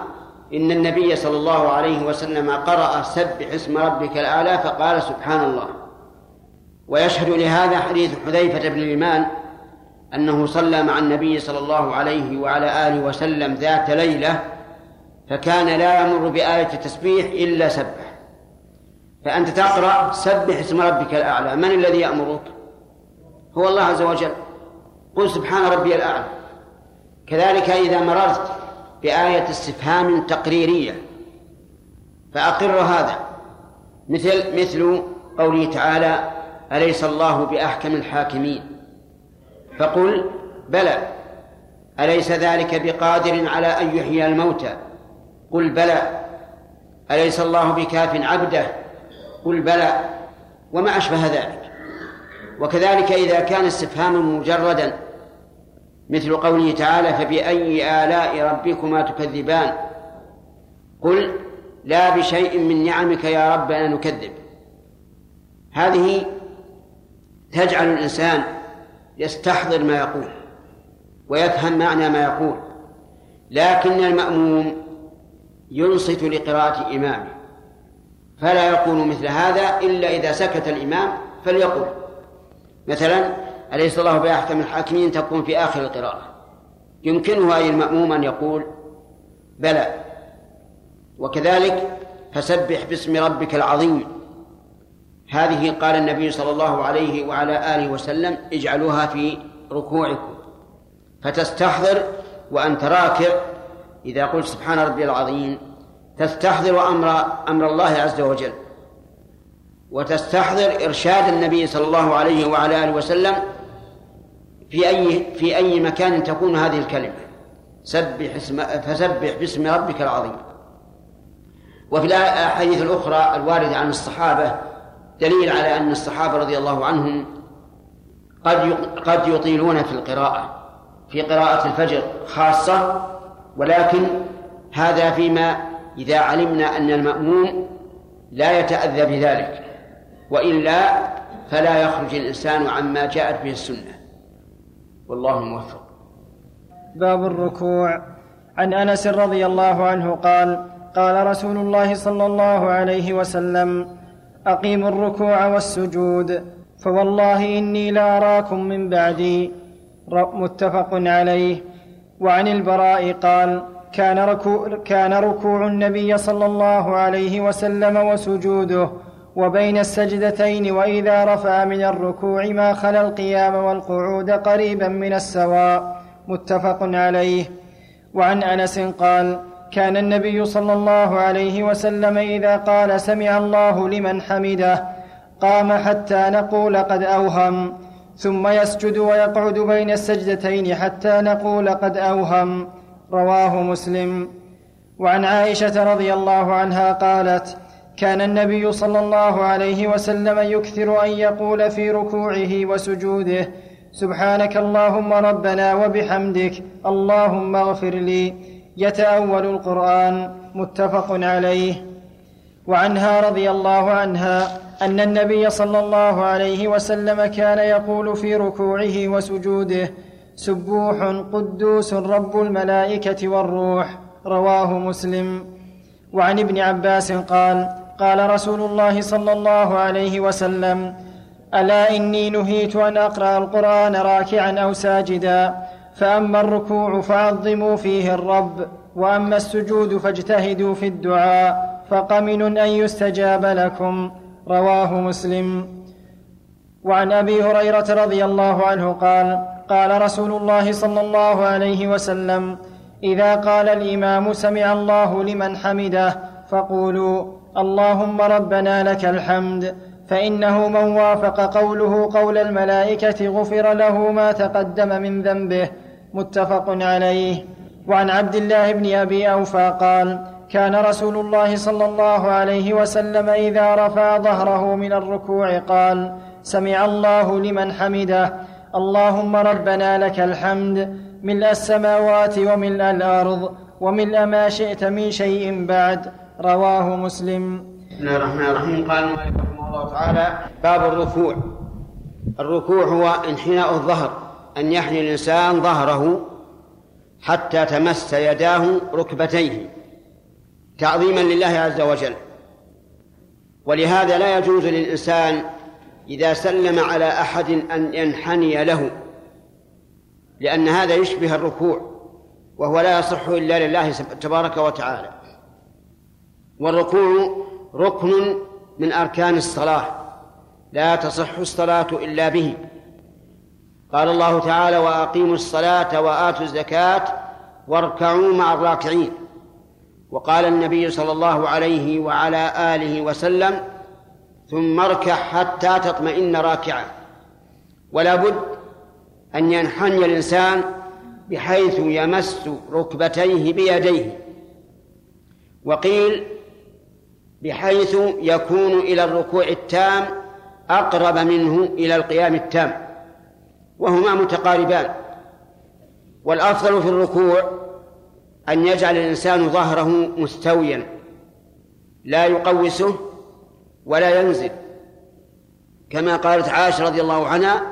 إن النبي صلى الله عليه وسلم قرأ سبح اسم ربك الأعلى فقال سبحان الله. ويشهد لهذا حديث حذيفة بن اليمان أنه صلى مع النبي صلى الله عليه وعلى آله وسلم ذات ليلة فكان لا يمر بآية التسبيح إلا سبح. فأنت تقرأ سبح اسم ربك الأعلى من الذي يأمرك؟ هو الله عز وجل. قل سبحان ربي الأعلى. كذلك إذا مررت بآية استفهام تقريرية فأقر هذا. مثل مثل قوله تعالى أليس الله بأحكم الحاكمين؟ فقل بلى. أليس ذلك بقادر على أن يحيي الموتى؟ قل بلى. أليس الله بكاف عبده؟ قل بلى. وما أشبه ذلك. وكذلك إذا كان استفهاما مجردا مثل قوله تعالى فبأي آلاء ربكما تكذبان؟ قل لا بشيء من نعمك يا ربنا نكذب. هذه تجعل الإنسان يستحضر ما يقول ويفهم معنى ما يقول لكن المأموم ينصت لقراءة إمامه فلا يقول مثل هذا إلا إذا سكت الإمام فليقل. مثلا أليس الله بأحكم الحاكمين تكون في آخر القراءة؟ يمكنه أي المأموم أن يقول بلى. وكذلك فسبح باسم ربك العظيم. هذه قال النبي صلى الله عليه وعلى آله وسلم اجعلوها في ركوعكم فتستحضر وأنت راكع. إذا قلت سبحان ربي العظيم تستحضر أمر أمر الله عز وجل وتستحضر إرشاد النبي صلى الله عليه وعلى آله وسلم في أي في أي مكان تكون هذه الكلمة. سبح اسم فسبح باسم ربك العظيم. وفي الأحاديث الأخرى الواردة عن الصحابة دليل على أن الصحابة رضي الله عنهم قد قد يطيلون في القراءة في قراءة الفجر خاصة ولكن هذا فيما إذا علمنا أن المأموم لا يتأذى بذلك وإلا فلا يخرج الإنسان عما جاءت به السنة. والله موفق. باب الركوع. عن أنس رضي الله عنه قال قال رسول الله صلى الله عليه وسلم أقيموا الركوع والسجود فوالله إني لاراكم من بعدي. متفق عليه. وعن البراء قال كان ركوع, كان ركوع النبي صلى الله عليه وسلم وسجوده وبين السجدتين وإذا رفع من الركوع ما خلا القيام والقعود قريبا من السواء. متفق عليه. وعن أنس قال كان النبي صلى الله عليه وسلم إذا قال سمع الله لمن حمده قام حتى نقول قد أوهم ثم يسجد ويقعد بين السجدتين حتى نقول قد أوهم. رواه مسلم. وعن عائشة رضي الله عنها قالت كان النبي صلى الله عليه وسلم يكثر أن يقول في ركوعه وسجوده سبحانك اللهم ربنا وبحمدك اللهم اغفر لي. يتأول القرآن متفق عليه. وعنها رضي الله عنها أن النبي صلى الله عليه وسلم كان يقول في ركوعه وسجوده سبوح قدوس رب الملائكة والروح رواه مسلم. وعن ابن عباس قال قال رسول الله صلى الله عليه وسلم ألا إني نهيت أن أقرأ القرآن راكعا أو ساجدا فأما الركوع فعظموا فيه الرب وأما السجود فاجتهدوا في الدعاء فقمن أن يستجاب لكم رواه مسلم. وعن أبي هريرة رضي الله عنه قال قال رسول الله صلى الله عليه وسلم إذا قال الإمام سمع الله لمن حمده فقولوا اللهم ربنا لك الحمد فإنه من وافق قوله قول الملائكة غفر له ما تقدم من ذنبه متفق عليه. وعن عبد الله بن أبي أوفى قال كان رسول الله صلى الله عليه وسلم إذا رفع ظهره من الركوع قال سمع الله لمن حمده. اللهم ربنا لك الحمد. ملء السماوات وملء الأرض. وملء ما شئت من شيء بعد. رواه مسلم. بسم الله الرحمن الرحيم. قال رحمه الله تعالى باب الركوع. الركوع هو انحناء الظهر. أن يحني الإنسان ظهره حتى تمس يداه ركبتيه تعظيما لله عز وجل. ولهذا لا يجوز للإنسان إذا سلم على أحد أن ينحني له لأن هذا يشبه الركوع وهو لا يصح إلا لله تبارك وتعالى. والركوع ركن من أركان الصلاة لا تصح الصلاة إلا به. قال الله تعالى وأقيموا الصلاة وآتوا الزكاة واركعوا مع الراكعين. وقال النبي صلى الله عليه وعلى آله وسلم ثم اركع حتى تطمئن راكعا. ولا بد أن ينحني الإنسان بحيث يمس ركبتيه بيديه. وقيل بحيث يكون إلى الركوع التام أقرب منه إلى القيام التام. وهما متقاربان. والأفضل في الركوع أن يجعل الإنسان ظهره مستويا لا يقوسه ولا ينزل. كما قالت عائشة رضي الله عنها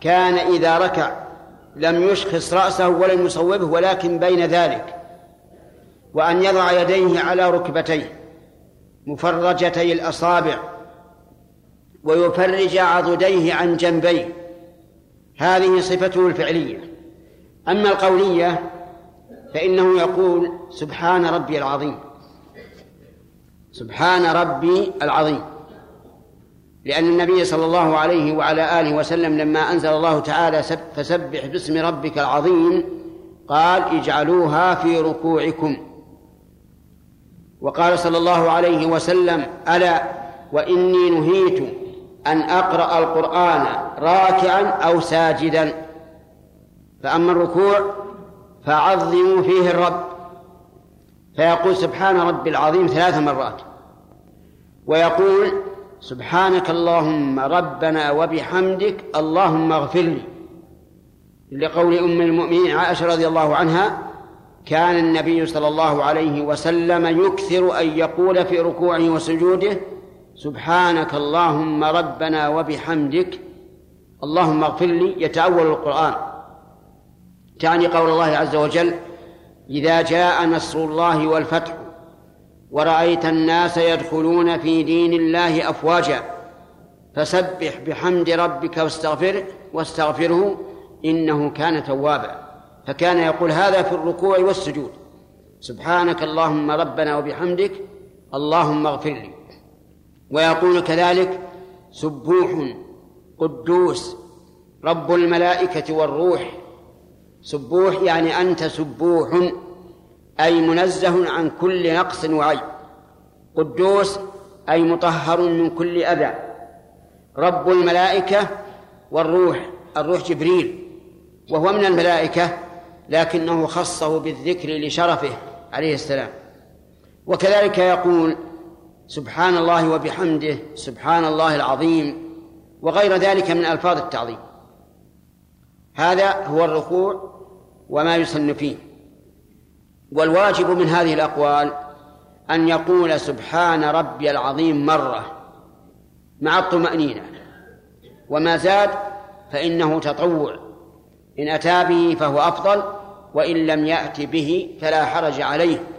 كان إذا ركع لم يشخص رأسه ولم يصوبه ولكن بين ذلك. وأن يضع يديه على ركبتيه مفرجتي الأصابع ويفرج عضديه عن جنبيه. هذه صفته الفعلية. أما القولية فإنه يقول سبحان ربي العظيم. سبحان ربي العظيم. لأن النبي صلى الله عليه وعلى آله وسلم لما أنزل الله تعالى فسبح باسم ربك العظيم قال اجعلوها في ركوعكم. وقال صلى الله عليه وسلم ألا وإني نهيت أن أقرأ القرآن راكعا أو ساجدا. فأما الركوع فعظموا فيه الرب. فيقول سبحان ربي العظيم ثلاث مرات. ويقول سبحانك اللهم ربنا وبحمدك اللهم اغفر لي لقول أم المؤمنين عائشة رضي الله عنها كان النبي صلى الله عليه وسلم يكثر أن يقول في ركوعه وسجوده سبحانك اللهم ربنا وبحمدك. اللهم اغفر لي. يتأول القرآن. تعني قول الله عز وجل إذا جاء نصر الله والفتح ورأيت الناس يدخلون في دين الله أفواجا فسبح بحمد ربك واستغفره واستغفره إنه كان توابا. فكان يقول هذا في الركوع والسجود. سبحانك اللهم ربنا وبحمدك. اللهم اغفر لي. ويقول كذلك سبوح قدوس رب الملائكة والروح. سبوح يعني أنت سبوح أي منزه عن كل نقص وعيب. قدوس أي مطهر من كل أذى. رب الملائكة والروح الروح جبريل وهو من الملائكة لكنه خصه بالذكر لشرفه عليه السلام. وكذلك يقول سبحان الله وبحمده سبحان الله العظيم وغير ذلك من ألفاظ التعظيم. هذا هو الركوع وما يسن فيه. والواجب من هذه الأقوال أن يقول سبحان ربي العظيم مرة مع الطمأنينة وما زاد فإنه تطوع. إن أتى به فهو أفضل وإن لم يأت به فلا حرج عليه.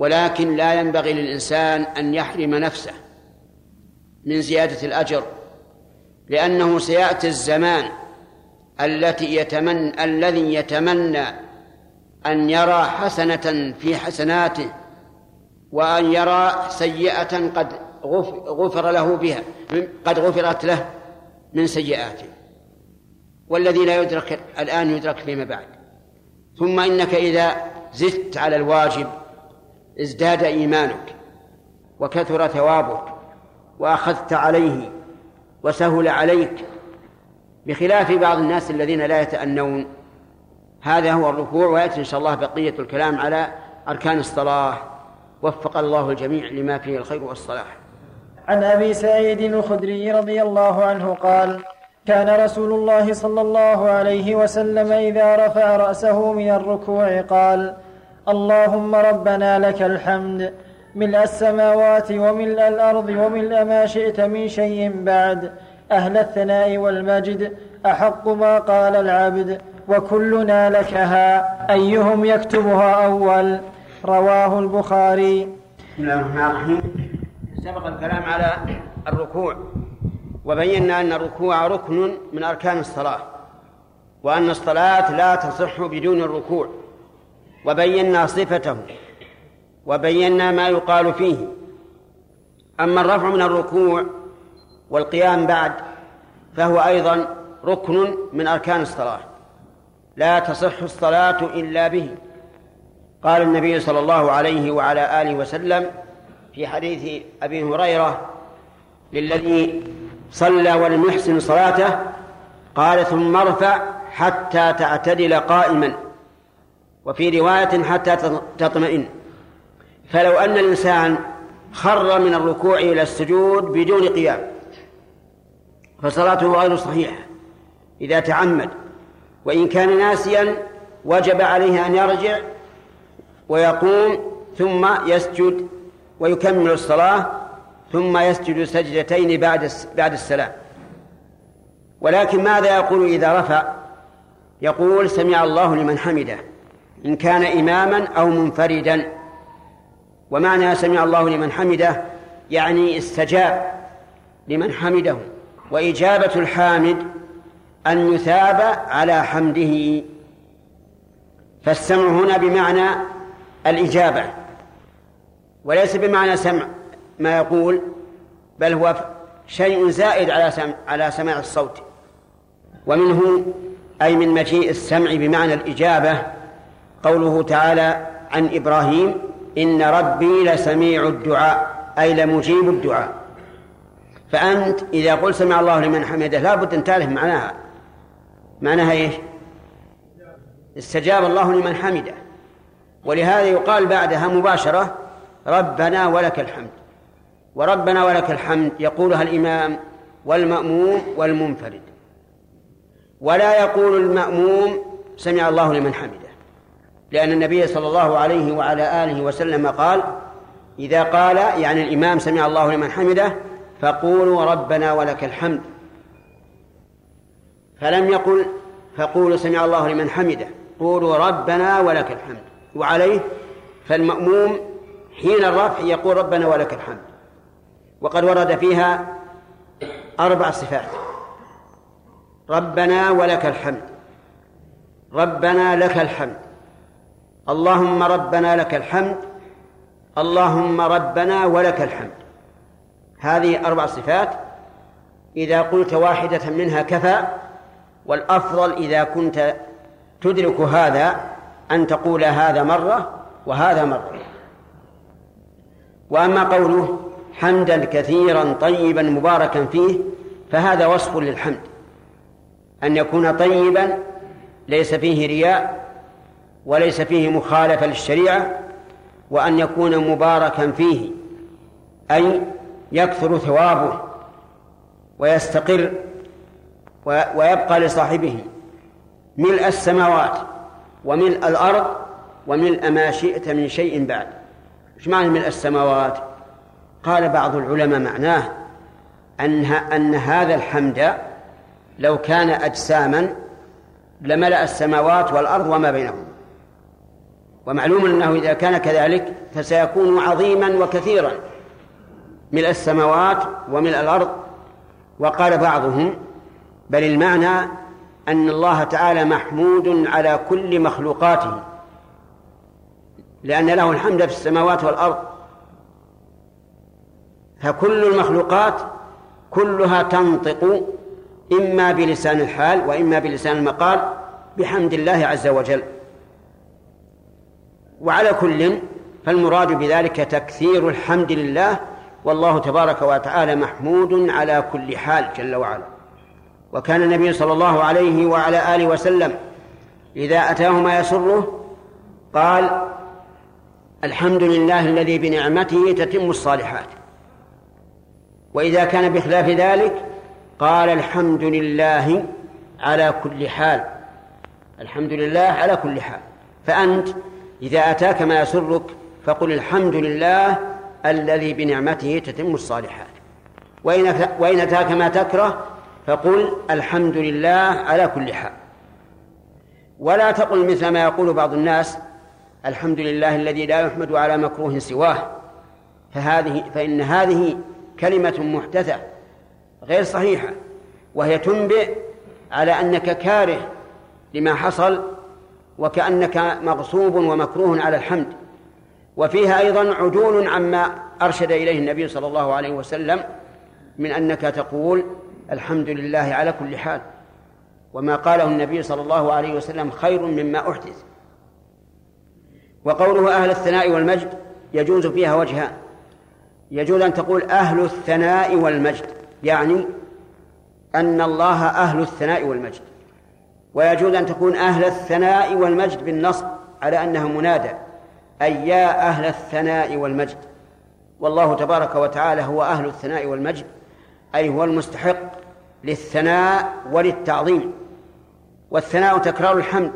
ولكن لا ينبغي للإنسان أن يحرم نفسه من زيادة الأجر لأنه سيأتي الزمان التي يتمنى الذي يتمنى أن يرى حسنة في حسناته وأن يرى سيئة قد غفر له بها قد غفرت له من سيئاته. والذي لا يدرك الآن يدرك فيما بعد. ثم إنك إذا زدت على الواجب ازداد إيمانك وكثر ثوابك وأخذت عليه وسهل عليك بخلاف بعض الناس الذين لا يتأنون. هذا هو الركوع ويأتي إن شاء الله بقية الكلام على أركان الصلاة. وفق الله الجميع لما فيه الخير والصلاح. عن أبي سعيد الخدري رضي الله عنه قال كان رسول الله صلى الله عليه وسلم إذا رفع رأسه من الركوع قال اللهم ربنا لك الحمد. ملء السماوات وملء الأرض وملء ما شئت من شيء بعد. أهل الثناء والمجد أحق ما قال العبد. وكلنا لكها. أيهم يكتبها أول؟ رواه البخاري. بسم الله الرحمن الرحيم. سبق الكلام على الركوع. وبينا أن الركوع ركن من أركان الصلاة. وأن الصلاة لا تصح بدون الركوع. وبينا صفته وبينا ما يقال فيه. أما الرفع من الركوع والقيام بعد فهو أيضا ركن من أركان الصلاة. لا تصح الصلاة إلا به. قال النبي صلى الله عليه وعلى آله وسلم في حديث أبي هريرة للذي صلى ولم يحسن صلاته قال ثم ارفع حتى تعتدل قائما. وفي رواية حتى تطمئن. فلو أن الإنسان خر من الركوع إلى السجود بدون قيام فصلاته غير صحيحة إذا تعمد. وإن كان ناسيا وجب عليه أن يرجع ويقوم ثم يسجد ويكمل الصلاة ثم يسجد سجدتين بعد بعد السلام. ولكن ماذا يقول إذا رفع؟ يقول سمع الله لمن حمده. إن كان إماما أو منفردا. ومعنى سمع الله لمن حمده يعني استجاب لمن حمده. وإجابة الحامد أن يثاب على حمده. فالسمع هنا بمعنى الإجابة وليس بمعنى سمع ما يقول بل هو شيء زائد على سمع على سماع الصوت. ومنه أي من مجيء السمع بمعنى الإجابة قوله تعالى عن إبراهيم إن ربي لسميع الدعاء أي لمجيب الدعاء. فأنت إذا قلت سمع الله لمن حمده لا بد أن تعرف معناها. معناها إيش؟ استجاب الله لمن حمده. ولهذا يقال بعدها مباشرة ربنا ولك الحمد. وربنا ولك الحمد يقولها الإمام والمأموم والمنفرد. ولا يقول المأموم سمع الله لمن حمده. لأن النبي صلى الله عليه وعلى آله وسلم قال إذا قال يعني الإمام سمع الله لمن حمده فقولوا ربنا ولك الحمد. فلم يقل فقولوا سمع الله لمن حمده قولوا ربنا ولك الحمد. وعليه فالمأموم حين الرفع يقول ربنا ولك الحمد. وقد ورد فيها أربع صفات. ربنا ولك الحمد. ربنا لك الحمد. اللهم ربنا لك الحمد اللهم ربنا ولك الحمد. هذه أربع صفات إذا قلت واحدة منها كفى والأفضل إذا كنت تدرك هذا أن تقول هذا مرة وهذا مرة. وأما قوله حمدا كثيرا طيبا مباركا فيه فهذا وصف للحمد. أن يكون طيبا ليس فيه رياء وليس فيه مخالفة للشريعة وأن يكون مباركا فيه أي يكثر ثوابه ويستقر ويبقى لصاحبه. ملء السماوات وملء الأرض وملء ما شئت من شيء بعد. إيش معنى ملء السماوات؟ قال بعض العلماء معناه أن أن هذا الحمد لو كان أجساما لملأ السماوات والأرض وما بينهما. ومعلوم أنه إذا كان كذلك فسيكون عظيما وكثيرا. ملء السماوات وملء الأرض وقال بعضهم بل المعنى أن الله تعالى محمود على كل مخلوقاته لأن له الحمد في السماوات والأرض. فكل المخلوقات كلها تنطق إما بلسان الحال وإما بلسان المقال بحمد الله عز وجل. وعلى كل فالمراد بذلك تكثير الحمد لله والله تبارك وتعالى محمود على كل حال جل وعلا. وكان النبي صلى الله عليه وعلى آله وسلم إذا أتاه ما يسره قال الحمد لله الذي بنعمته تتم الصالحات. وإذا كان بخلاف ذلك قال الحمد لله على كل حال. الحمد لله على كل حال. فأنت إذا أتاك ما يسرك فقل الحمد لله الذي بنعمته تتم الصالحات. وإن وإن أتاك ما تكره فقل الحمد لله على كل حال. ولا تقل مثل ما يقول بعض الناس الحمد لله الذي لا يحمد على مكروه سواه. فهذه فإن هذه كلمة محدثة غير صحيحة وهي تنبئ على أنك كاره لما حصل وكأنك مغصوب ومكروه على الحمد. وفيها أيضا عدول عما أرشد إليه النبي صلى الله عليه وسلم من أنك تقول الحمد لله على كل حال. وما قاله النبي صلى الله عليه وسلم خير مما أحدث. وقوله أهل الثناء والمجد يجوز فيها وجهان. يجوز أن تقول أهل الثناء والمجد يعني أن الله أهل الثناء والمجد. ويجوز أن تكون أهل الثناء والمجد بالنصب على أنها منادى أي يا أهل الثناء والمجد. والله تبارك وتعالى هو أهل الثناء والمجد أي هو المستحق للثناء وللتعظيم. والثناء تكرار الحمد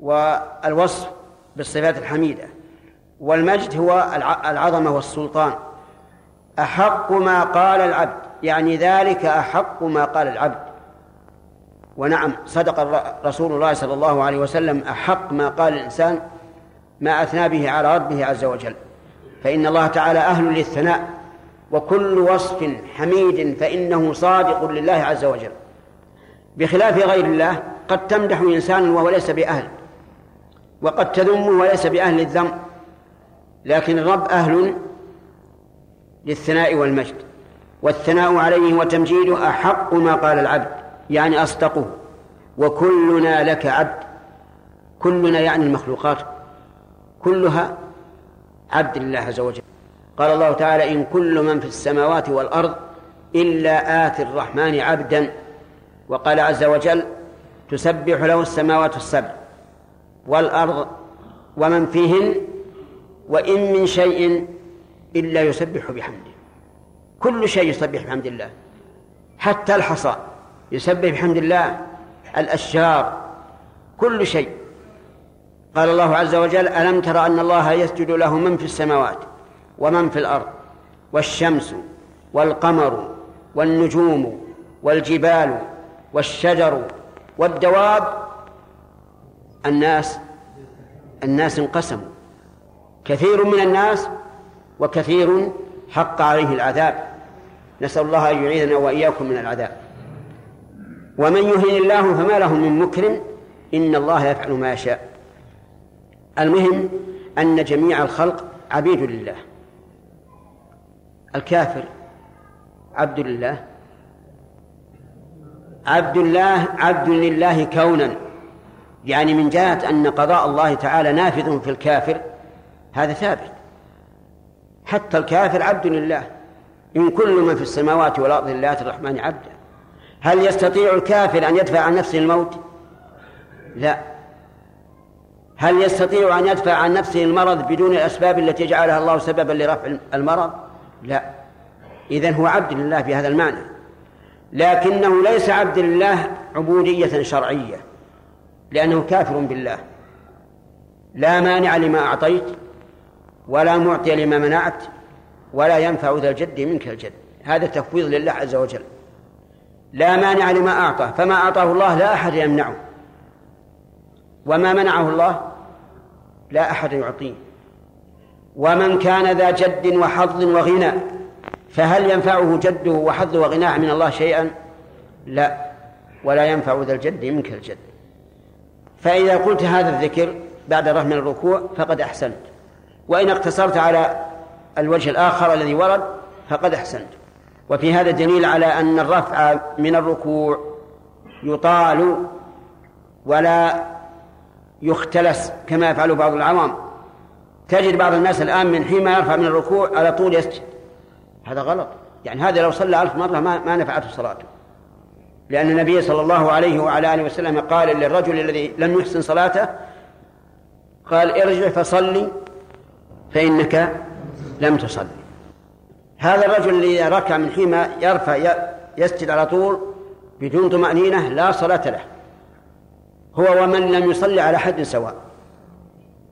والوصف بالصفات الحميدة. والمجد هو العظمة والسلطان. أحق ما قال العبد يعني ذلك أحق ما قال العبد. ونعم صدق رسول الله صلى الله عليه وسلم أحق ما قال الإنسان ما أثنى به على ربه عز وجل. فإن الله تعالى أهل للثناء وكل وصف حميد فإنه صادق لله عز وجل. بخلاف غير الله قد تمدح إنسان وهو ليس بأهل وقد تذمه وليس بأهل الذم. لكن الرب أهل للثناء والمجد والثناء عليه وتمجيده أحق ما قال العبد. يعني أصدقه. وكلنا لك عبد. كلنا يعني المخلوقات. كلها عبد لله عز وجل. قال الله تعالى إن كل من في السماوات والأرض إلا آتي الرحمن عبدا. وقال عز وجل تسبح له السماوات السبع والأرض ومن فيهن وإن من شيء إلا يسبح بحمده. كل شيء يسبح بحمد الله. حتى الحصى. يسبح بحمد الله الأشجار كل شيء. قال الله عز وجل ألم تر أن الله يسجد له من في السماوات ومن في الأرض والشمس والقمر والنجوم والجبال والشجر والدواب؟ الناس الناس انقسموا كثير من الناس وكثير حق عليه العذاب. نسأل الله أن يعيذنا وإياكم من العذاب. ومن يهن الله فما له من مكرم إن الله يفعل ما يشاء. المهم أن جميع الخلق عبيد لله. الكافر عبد لله. عبد الله عبد لله كونا. يعني من جهة أن قضاء الله تعالى نافذ في الكافر هذا ثابت. حتى الكافر عبد لله. إن كل من في السماوات والأرض لله الرحمن عبدا. هل يستطيع الكافر أن يدفع عن نفسه الموت؟ لا. هل يستطيع أن يدفع عن نفسه المرض بدون الأسباب التي جعلها الله سببا لرفع المرض؟ لا. إذن هو عبد لله بهذا المعنى. لكنه ليس عبد لله عبودية شرعية لأنه كافر بالله. لا مانع لما أعطيت ولا معطي لما منعت ولا ينفع ذا الجد منك الجد. هذا تفويض لله عز وجل. لا مانع لما أعطى فما أعطاه الله لا أحد يمنعه. وما منعه الله لا أحد يعطيه. ومن كان ذا جد وحظ وغنى فهل ينفعه جده وحظه وغناه من الله شيئا؟ لا ولا ينفع ذا الجد منك الجد فإذا قلت هذا الذكر بعد رفع من الركوع فقد أحسنت. وإن اقتصرت على الوجه الآخر الذي ورد فقد أحسنت. وفي هذا دليل على أن الرفع من الركوع يطال ولا يختلس كما يفعل بعض العوام. تجد بعض الناس الآن من حين ما يرفع من الركوع على طول يسجد. هذا غلط. يعني هذا لو صلى ألف مرة ما, ما نفعته صلاته. لأن النبي صلى الله عليه وعلى آله وسلم قال للرجل الذي لم يحسن صلاته قال ارجع فصلي فإنك لم تصلي. هذا الرجل الذي ركع من حين يرفع يسجد على طول بدون طمأنينة لا صلاة له. هو ومن لم يصلي على حد سواء.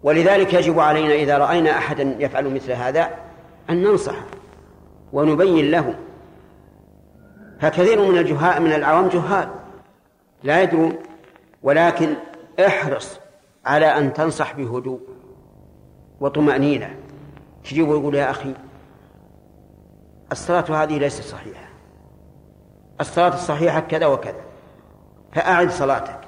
ولذلك يجب علينا إذا رأينا أحدا يفعل مثل هذا أن ننصح ونبين له. فكثير من الجهال من العوام جهال. لا يدرون ولكن احرص على أن تنصح بهدوء وطمأنينة. تجيب ويقول يا أخي الصلاة هذه ليست صحيحة. الصلاة الصحيحة كذا وكذا. فأعد صلاتك.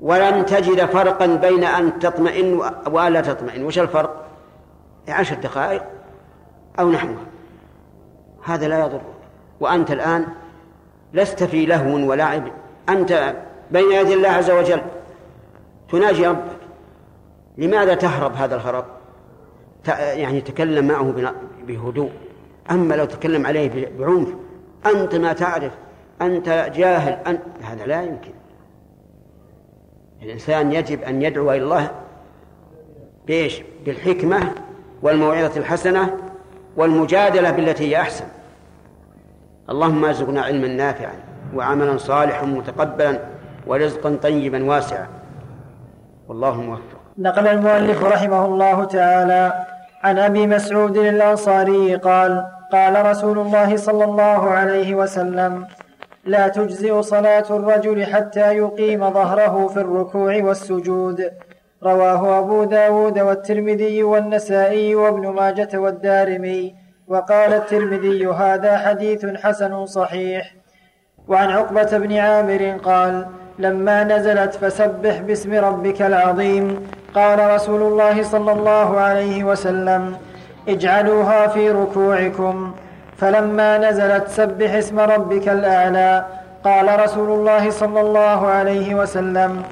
ولن تجد فرقا بين أن تطمئن وألا تطمئن. وش الفرق؟ عشر دقائق أو نحوها. هذا لا يضر. وأنت الآن لست في لهو ولعب أنت بين يدي الله عز وجل. تناجي ربك. لماذا تهرب هذا الهرب؟ يعني تكلم معه بهدوء. أما لو تكلم عليه بعنف أنت ما تعرف أنت جاهل أنت هذا لا يمكن. الإنسان يجب أن يدعو إلى الله بإيش؟ بالحكمة والموعظة الحسنة والمجادلة بالتي هي أحسن. اللهم ارزقنا علما نافعا وعملا صالحا متقبلا ورزقا طيبا واسعا. والله موفق. نقل المؤلف رحمه الله تعالى عن أبي مسعود الأنصاري قال قال رسول الله صلى الله عليه وسلم لا تجزئ صلاة الرجل حتى يقيم ظهره في الركوع والسجود. رواه أبو داود والترمذي والنسائي وابن ماجة والدارمي وقال الترمذي هذا حديث حسن صحيح. وعن عقبة بن عامر قال لما نزلت فسبح باسم ربك العظيم. قال رسول الله صلى الله عليه وسلم اجعلوها في ركوعكم. فلما نزلت سبح اسم ربك الأعلى قال رسول الله صلى الله عليه وسلم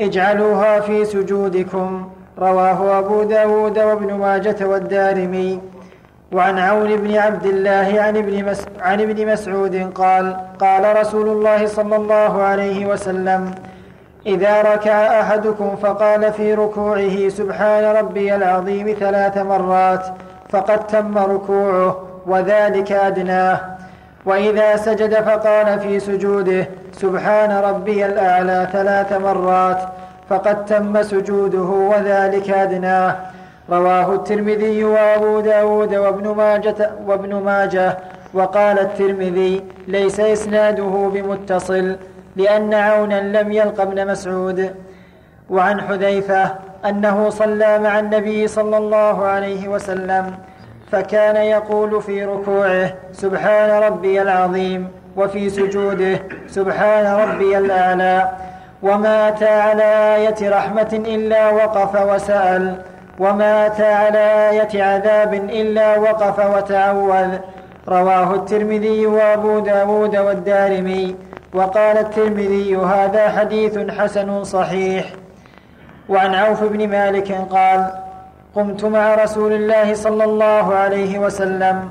اجعلوها في سجودكم. رواه أبو داود وابن ماجة والدارمي. وعن عون بن عبد الله عن ابن, مس عن ابن مسعود قال قال رسول الله صلى الله عليه وسلم إذا ركع أحدكم فقال في ركوعه سبحان ربي العظيم ثلاث مرات. فقد تم ركوعه وذلك أدناه. وإذا سجد فقال في سجوده سبحان ربي الأعلى ثلاث مرات فقد تم سجوده وذلك أدناه. رواه الترمذي وأبو داود وابن ماجة, وابن ماجة. وقال الترمذي ليس إسناده بمتصل لأن عونا لم يلق ابن مسعود. وعن حذيفة أنه صلى مع النبي صلى الله عليه وسلم فكان يقول في ركوعه سبحان ربي العظيم وفي سجوده سبحان ربي الأعلى وما أتى على آية رحمة إلا وقف وسأل وما أتى على آية عذاب إلا وقف وتعوذ. رواه الترمذي وأبو داود والدارمي وقال الترمذي هذا حديث حسن صحيح. وعن عوف بن مالك قال قمت مع رسول الله صلى الله عليه وسلم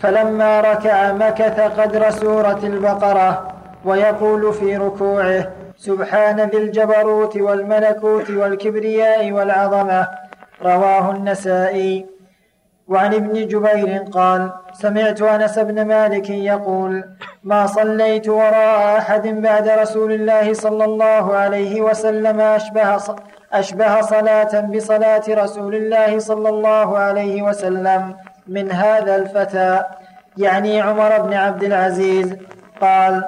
فلما ركع مكث قدر سورة البقرة ويقول في ركوعه سبحان ذي الجبروت والملكوت والكبرياء والعظمة رواه النسائي. وعن ابن جبير قال سمعت أنس بن مالك يقول ما صليت وراء أحد بعد رسول الله صلى الله عليه وسلم أشبه أشبه صلاة بصلاة رسول الله صلى الله عليه وسلم من هذا الفتى يعني عمر بن عبد العزيز. قال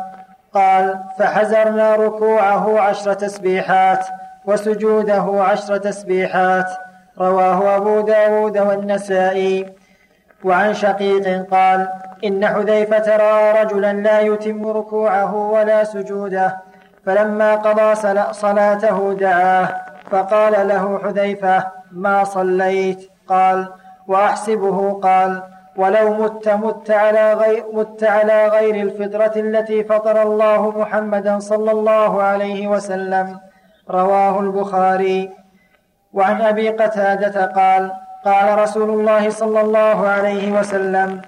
قال فحزرنا ركوعه عشر تسبيحات وسجوده عشر تسبيحات. رواه أبو داود والنسائي. وعن شقيق قال إن حذيفة رأى رجلا لا يتم ركوعه ولا سجوده فلما قضى صلاته دعاه. فقال له حذيفة ما صليت؟ قال وأحسبه قال ولو مت مت على غير مت على غير الفطرة التي فطر الله محمدا صلى الله عليه وسلم. رواه البخاري. وعن أبي قتادة قال قال رسول الله صلى الله عليه وسلم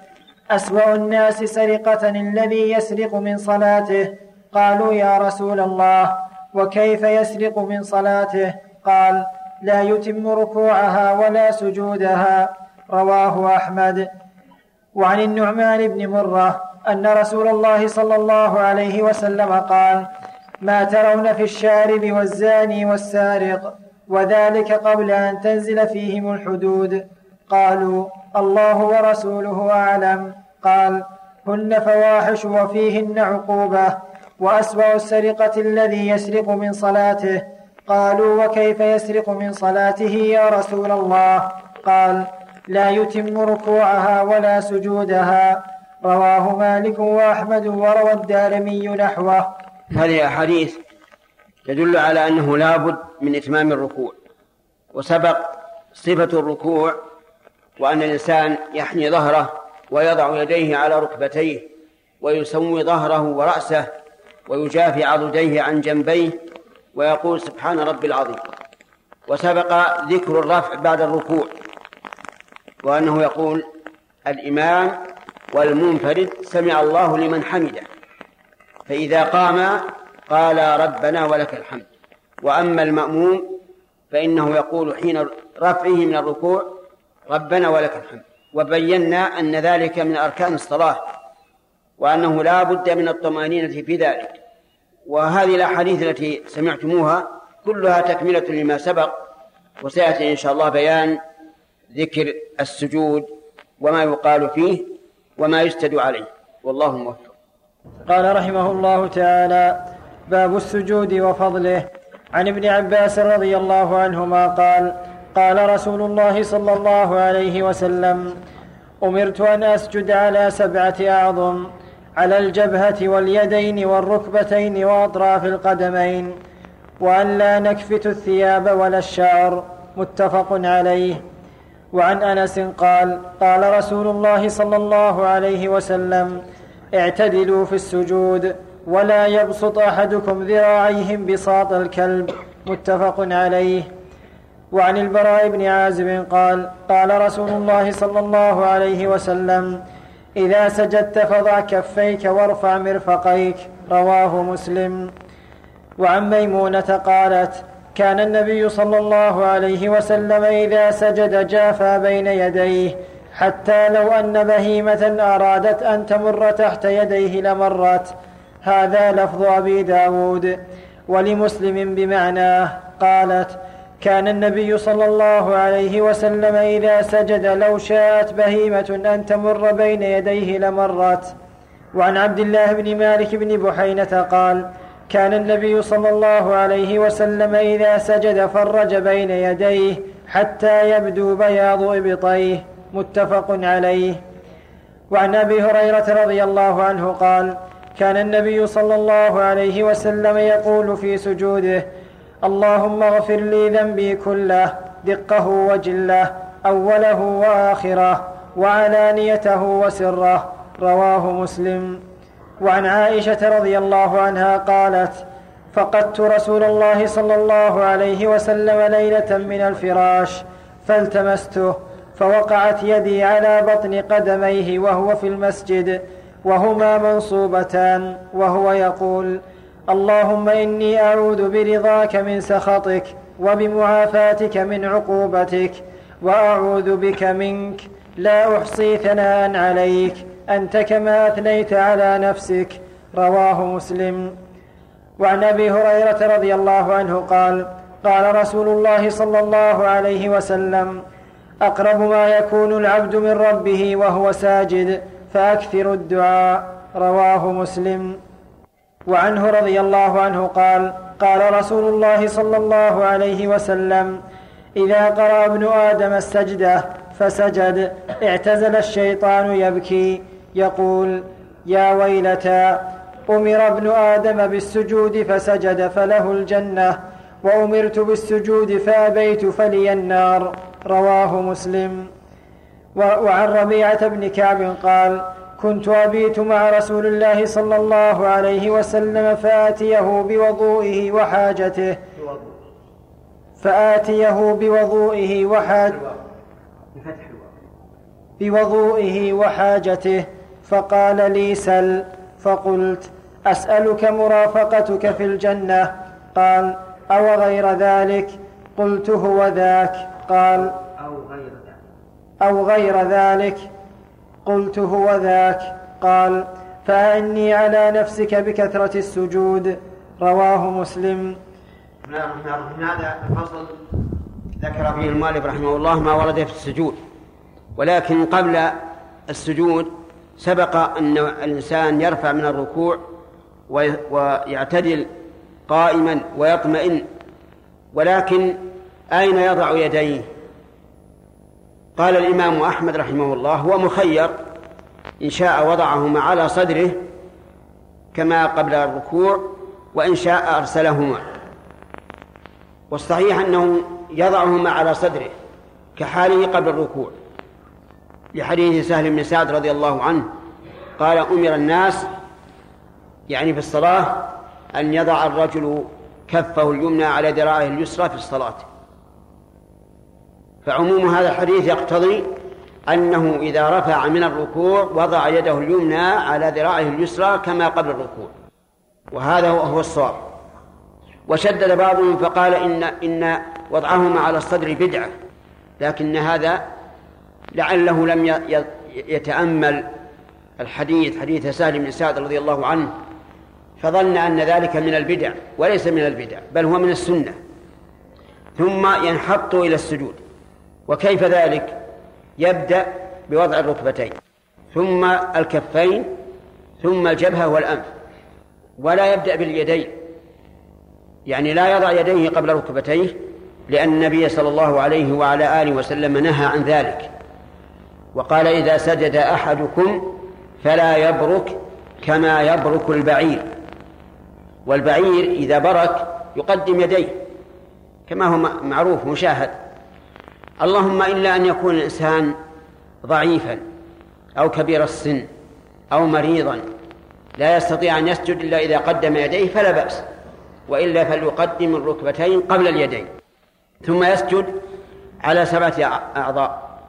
أسوأ الناس سرقة الذي يسرق من صلاته. قالوا يا رسول الله وكيف يسرق من صلاته؟ قال لا يتم ركوعها ولا سجودها. رواه أحمد. وعن النعمان بن مرة أن رسول الله صلى الله عليه وسلم قال ما ترون في الشارب والزاني والسارق وذلك قبل أن تنزل فيهم الحدود. قالوا الله ورسوله أعلم. قال هن فواحش وفيهن عقوبة وأسوأ السرقة الذي يسرق من صلاته. قالوا وكيف يسرق من صلاته يا رسول الله؟ قال لا يتم ركوعها ولا سجودها. رواه مالك وأحمد وروى الدارمي نحوه. هذه أحاديث تدل على أنه لابد من إتمام الركوع وسبق صفة الركوع وأن الإنسان يحني ظهره ويضع يديه على ركبتيه ويسوي ظهره ورأسه ويجافي عضديه عن جنبيه ويقول سبحان ربي العظيم. وسبق ذكر الرفع بعد الركوع وأنه يقول الإمام والمنفرد سمع الله لمن حمده فإذا قام قال ربنا ولك الحمد. وأما المأموم فإنه يقول حين رفعه من الركوع ربنا ولك الحمد. وبينا أن ذلك من أركان الصلاة وأنه لا بد من الطمأنينة في ذلك. وهذه الأحاديث التي سمعتموها كلها تكملة لما سبق وسيأتي إن شاء الله بيان ذكر السجود وما يقال فيه وما يسجد عليه. والله موفق. قال رحمه الله تعالى باب السجود وفضله. عن ابن عباس رضي الله عنهما قال قال رسول الله صلى الله عليه وسلم أمرت أن أسجد على سبعة أعظم. على الجبهة واليدين والركبتين وأطراف القدمين وأن لا نكفت الثياب ولا الشعر متفق عليه. وعن أنس قال قال رسول الله صلى الله عليه وسلم اعتدلوا في السجود ولا يبسط أحدكم ذراعيه بساط الكلب متفق عليه. وعن البراء بن عازب قال قال رسول الله صلى الله عليه وسلم إذا سجدت فضع كفيك وارفع مرفقيك. رواه مسلم. وعن ميمونة قالت كان النبي صلى الله عليه وسلم إذا سجد جافى بين يديه حتى لو أن بهيمة أرادت أن تمر تحت يديه لمرت. هذا لفظ أبي داود. ولمسلم بمعناه قالت كان النبي صلى الله عليه وسلم إذا سجد لو شاءت بهيمة أن تمر بين يديه لمرت. وعن عبد الله بن مالك بن بحينة قال كان النبي صلى الله عليه وسلم إذا سجد فرج بين يديه حتى يبدو بياض إبطيه. متفق عليه. وعن أبي هريرة رضي الله عنه قال كان النبي صلى الله عليه وسلم يقول في سجوده اللهم اغفر لي ذنبي كله دقه وجله أوله وآخره وعلانيته وسره رواه مسلم. وعن عائشة رضي الله عنها قالت فقدت رسول الله صلى الله عليه وسلم ليلة من الفراش فالتمسته فوقعت يدي على بطن قدميه وهو في المسجد وهما منصوبتان وهو يقول اللهم إني أعوذ برضاك من سخطك وبمعافاتك من عقوبتك وأعوذ بك منك. لا أحصي ثناء عليك. أنت كما أثنيت على نفسك. رواه مسلم. وعن أبي هريرة رضي الله عنه قال قال رسول الله صلى الله عليه وسلم أقرب ما يكون العبد من ربه وهو ساجد فأكثر الدعاء. رواه مسلم. وعنه رضي الله عنه قال قال رسول الله صلى الله عليه وسلم إذا قرأ ابن آدم السجدة فسجد اعتزل الشيطان يبكي يقول يا ويلتى أمر ابن آدم بالسجود فسجد فله الجنة وأمرت بالسجود فأبيت فلي النار. رواه مسلم. وعن ربيعة بن كعب قال كنت أبيت مع رسول الله صلى الله عليه وسلم فآتيه بوضوئه وحاجته. فآتيه بوضوئه وحاج بوضوئه وحاجته. فقال لي سل. فقلت أسألك مرافقتك في الجنة. قال أو غير ذلك؟ قلت هو ذاك. قال أو غير ذلك. أو غير ذلك. قلت هو ذاك. قال فأعني على نفسك بكثرة السجود. رواه مسلم. الله هذا الفصل ذكر فيه المؤلف رحمه الله ما ورد في السجود. ولكن قبل السجود سبق أن الإنسان يرفع من الركوع ويعتدل قائما ويطمئن. ولكن أين يضع يديه؟ قال الإمام أحمد رحمه الله هو مخير إن شاء وضعهما على صدره كما قبل الركوع وإن شاء أرسلهما. والصحيح أنه يضعهما على صدره كحاله قبل الركوع. لحديث سهل بن سعد رضي الله عنه قال أمر الناس يعني في الصلاة أن يضع الرجل كفه اليمنى على ذراعه اليسرى في الصلاة. فعموم هذا الحديث يقتضي أنه إذا رفع من الركوع وضع يده اليمنى على ذراعه اليسرى كما قبل الركوع. وهذا هو الصواب. وشدد بعضهم فقال إن إن وضعهما على الصدر بدعة لكن هذا لعله لم يتأمل الحديث حديث سهل بن سعد رضي الله عنه فظن أن ذلك من البدع وليس من البدع بل هو من السنة. ثم ينحط إلى السجود. وكيف ذلك؟ يبدأ بوضع الركبتين ثم الكفين ثم الجبهة والأنف ولا يبدأ باليدين. يعني لا يضع يديه قبل ركبتيه لأن النبي صلى الله عليه وعلى آله وسلم نهى عن ذلك. وقال إذا سجد أحدكم فلا يبرك كما يبرك البعير. والبعير إذا برك يقدم يديه كما هو معروف مشاهد. اللهم إلا أن يكون الإنسان ضعيفا أو كبير السن أو مريضا لا يستطيع أن يسجد إلا إذا قدم يديه فلا بأس وإلا فليقدم الركبتين قبل اليدين. ثم يسجد على سبعة أعضاء.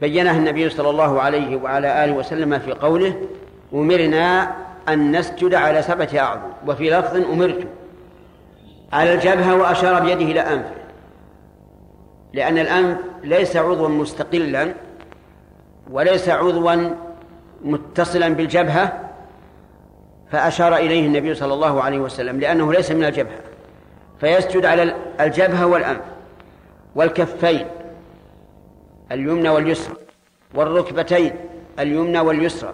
بينها النبي صلى الله عليه وعلى آله وسلم في قوله أمرنا أن نسجد على سبعة أعضاء. وفي لفظ أمرت. على الجبهة وأشار بيده إلى أنفه. لأن الأنف ليس عضوا مستقلا وليس عضوا متصلا بالجبهة فأشار إليه النبي صلى الله عليه وسلم لأنه ليس من الجبهة فيسجد على الجبهة والأنف والكفين اليمنى واليسرى والركبتين اليمنى واليسرى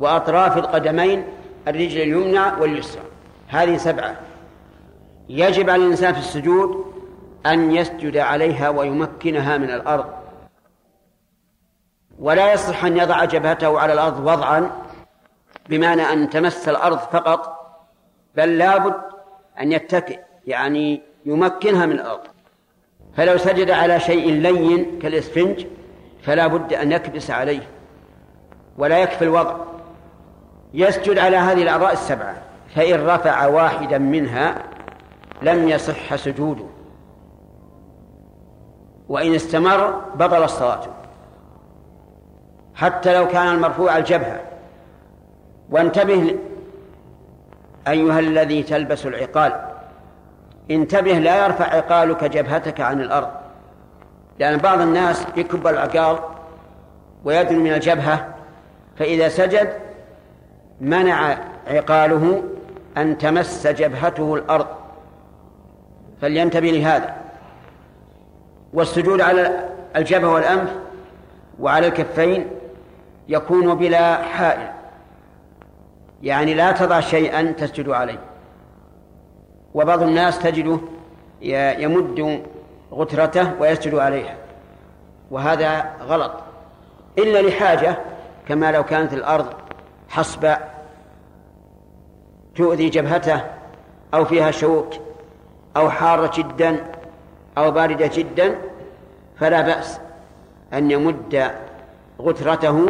وأطراف القدمين الرجل اليمنى واليسرى. هذه سبعة. يجب على الإنسان في السجود أن يسجد عليها ويمكنها من الأرض. ولا يصح أن يضع جبهته على الأرض وضعا بمعنى أن تمس الأرض فقط بل لابد أن يتكئ يعني يمكنها من الأرض. فلو سجد على شيء لين كالإسفنج فلا بد أن يكبس عليه ولا يكفي الوضع. يسجد على هذه الأعضاء السبعة فإن رفع واحدا منها لم يصح سجوده. وإن استمر بطل الصلاة. حتى لو كان المرفوع الجبهة. وانتبه أيها الذي تلبس العقال. انتبه لا يرفع عقالك جبهتك عن الأرض. لأن بعض الناس يكب العقال ويدنو من الجبهة فإذا سجد منع عقاله أن تمس جبهته الأرض. فلينتبه لهذا. والسجود على الجبهة والأنف وعلى الكفين يكون بلا حائل. يعني لا تضع شيئا تسجد عليه. وبعض الناس تجده يمد غترته ويسجد عليها. وهذا غلط. إلا لحاجة كما لو كانت الأرض حصبة تؤذي جبهته أو فيها شوك أو حارة جدا أو باردة جدا فلا بأس أن يمد غترته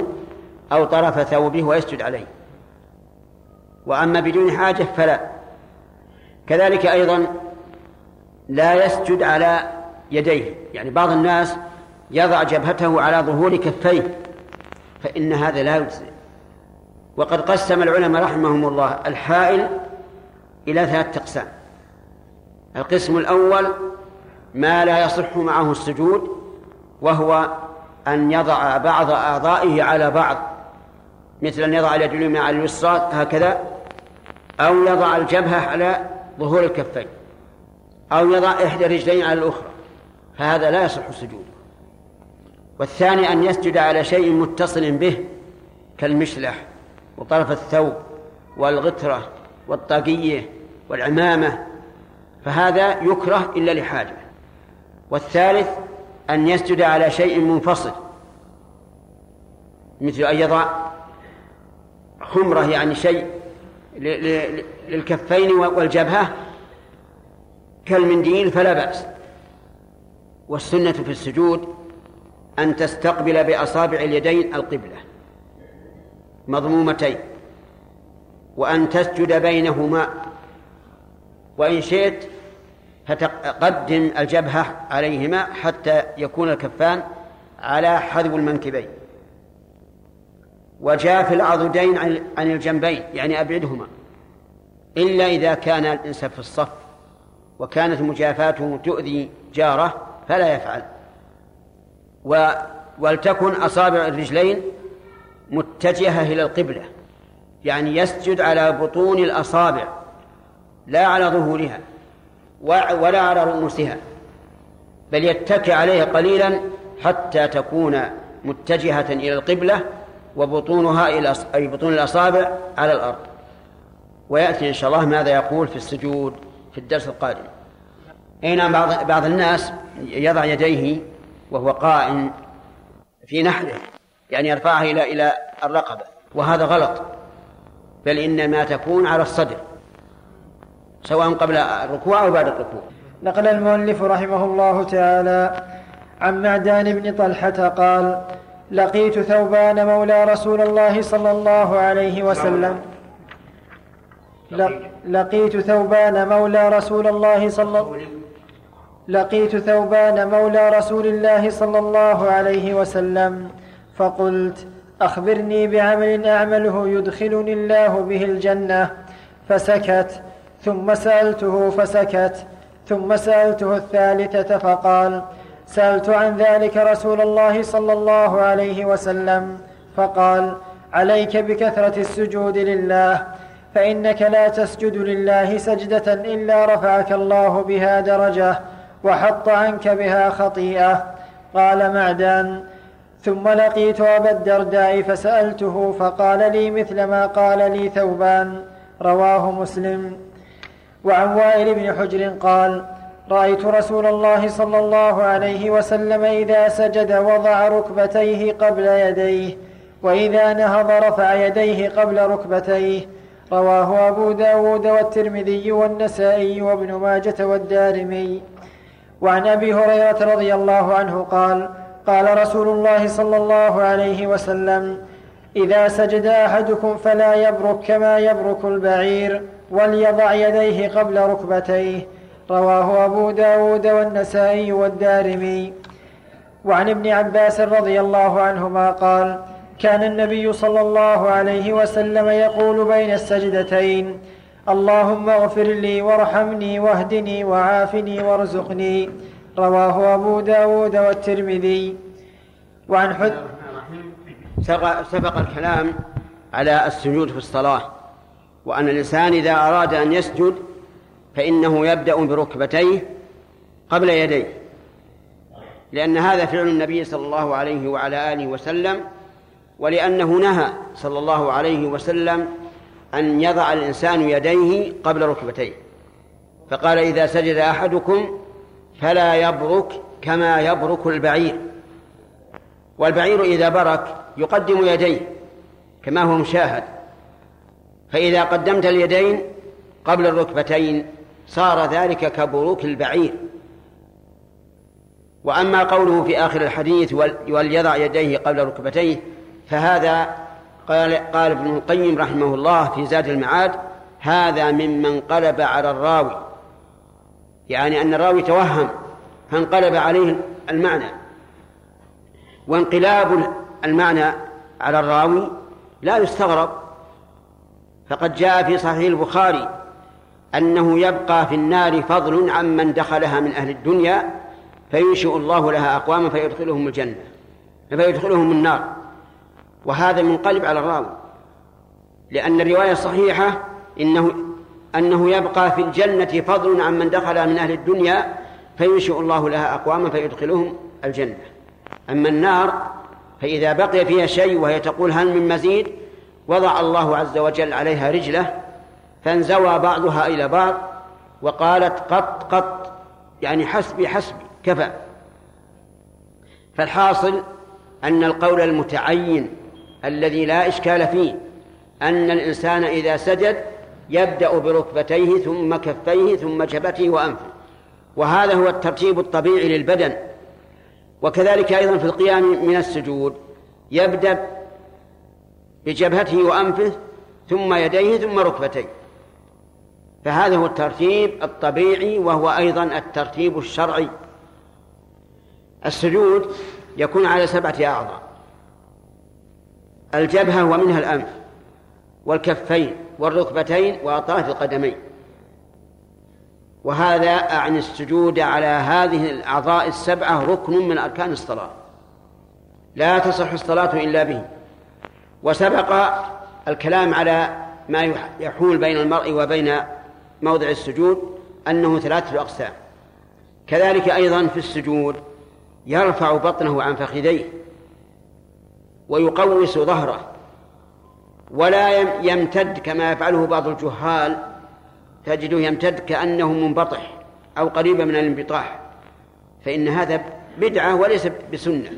أو طرف ثوبه ويسجد عليه. وأما بدون حاجة فلا. كذلك أيضا لا يسجد على يديه. يعني بعض الناس يضع جبهته على ظهور كفيه فإن هذا لا يجزي وقد قسم العلماء رحمهم الله الحائل إلى ثلاثة أقسام. القسم الأول ما لا يصح معه السجود وهو أن يضع بعض أعضائه على بعض مثل أن يضع اليد اليمنى على اليسرى هكذا أو يضع الجبهة على ظهور الكفين أو يضع إحدى الرجلين على الأخرى فهذا لا يصح سجوده والثاني أن يسجد على شيء متصل به كالمشلح وطرف الثوب والغترة والطاقية والعمامة فهذا يكره إلا لحاجة. والثالث أن يسجد على شيء منفصل مثل أن يضع خمرة يعني شيء للكفين والجبهة كالمنديل فلا بأس. والسنة في السجود أن تستقبل بأصابع اليدين القبلة مضمومتين وأن تسجد بينهما. وإن شئت فتقدم الجبهة عليهما حتى يكون الكفان على حذو المنكبين. وجاف العضدين عن الجنبين يعني أبعدهما. إلا إذا كان الإنسان في الصف وكانت مجافاته تؤذي جاره فلا يفعل. و ولتكن أصابع الرجلين متجهة إلى القبلة يعني يسجد على بطون الأصابع لا على ظهورها. ولا على رؤوسها بل يتكئ عليها قليلا حتى تكون متجهة إلى القبلة وبطونها إلى أي بطون الأصابع على الأرض. ويأتي إن شاء الله ماذا يقول في السجود في الدرس القادم. أي نعم بعض بعض الناس يضع يديه وهو قائم في نحره يعني يرفعها إلى إلى الرقبة وهذا غلط بل إنما تكون على الصدر. سواء قبل الركوع أو بعد الركوع. نقل المؤلف رحمه الله تعالى عن معدان بن طلحة قال لقيت ثوبان مولى رسول الله صلى الله عليه وسلم. لقيت ثوبان مولى رسول الله صلى لقيت ثوبان مولى رسول الله صلى الله عليه وسلم فقلت أخبرني بعمل أعمله يدخلني الله به الجنة. فسكت. ثم سألته فسكت ثم سألته الثالثة فقال سألت عن ذلك رسول الله صلى الله عليه وسلم فقال عليك بكثرة السجود لله فإنك لا تسجد لله سجدة إلا رفعك الله بها درجة وحط عنك بها خطيئة. قال معدان. ثم لقيت أبا الدرداء فسألته فقال لي مثل ما قال لي ثوبان رواه مسلم. وعن وائل بن حجر قال رأيت رسول الله صلى الله عليه وسلم إذا سجد وضع ركبتيه قبل يديه وإذا نهض رفع يديه قبل ركبتيه. رواه أبو داود والترمذي والنسائي وابن ماجة والدارمي. وعن أبي هريرة رضي الله عنه قال قال رسول الله صلى الله عليه وسلم إذا سجد أحدكم فلا يبرك كما يبرك البعير. وليضع يديه قبل ركبتيه. رواه أبو داود والنسائي والدارمي. وعن ابن عباس رضي الله عنهما قال كان النبي صلى الله عليه وسلم يقول بين السجدتين اللهم اغفر لي وارحمني واهدني وعافني وارزقني. رواه أبو داود والترمذي. وعن حد سبق الكلام على السجود في الصلاة. وأن الإنسان إذا أراد أن يسجد فإنه يبدأ بركبتيه قبل يديه لأن هذا فعل النبي صلى الله عليه وعلى آله وسلم ولأنه نهى صلى الله عليه وسلم أن يضع الإنسان يديه قبل ركبتيه. فقال إذا سجد أحدكم فلا يبرك كما يبرك البعير. والبعير إذا برك يقدم يديه كما هو مشاهد. فإذا قدمت اليدين قبل الركبتين صار ذلك كبروك البعير. وأما قوله في آخر الحديث وليضع يديه قبل ركبتيه فهذا قال قال ابن القيم رحمه الله في زاد المعاد هذا ممن قلب على الراوي. يعني أن الراوي توهم فانقلب عليه المعنى. وانقلاب المعنى على الراوي لا يستغرب. فقد جاء في صحيح البخاري أنه يبقى في النار فضل عمن دخلها من أهل الدنيا فينشئ الله لها أقواما فيدخلهم الجنة فيدخلهم النار. وهذا منقلب على الراوي لأن الرواية الصحيحة إنه أنه يبقى في الجنة فضل عمن دخلها من أهل الدنيا فينشئ الله لها أقواما فيدخلهم الجنة. أما النار فإذا بقي فيها شيء وهي تقول هل من مزيد وضع الله عز وجل عليها رجله فانزوى بعضها إلى بعض وقالت قط قط يعني حسبي حسبي كفى. فالحاصل أن القول المتعين الذي لا إشكال فيه أن الإنسان إذا سجد يبدأ بركبتيه ثم كفيه ثم جبهته وأنفه. وهذا هو الترتيب الطبيعي للبدن. وكذلك أيضا في القيام من السجود يبدأ بجبهته وأنفه ثم يديه ثم ركبتيه. فهذا هو الترتيب الطبيعي وهو أيضا الترتيب الشرعي. السجود يكون على سبعة أعضاء. الجبهة ومنها الأنف والكفين والركبتين وأطراف القدمين. وهذا أعني السجود على هذه الأعضاء السبعة ركن من أركان الصلاة. لا تصح الصلاة إلا به. وسبق الكلام على ما يحول بين المرء وبين موضع السجود أنه ثلاثة أقسام. كذلك أيضا في السجود يرفع بطنه عن فخذيه ويقوس ظهره ولا يمتد كما يفعله بعض الجهال. تجده يمتد كأنه منبطح أو قريبا من الانبطاح. فإن هذا بدعة وليس بسنة.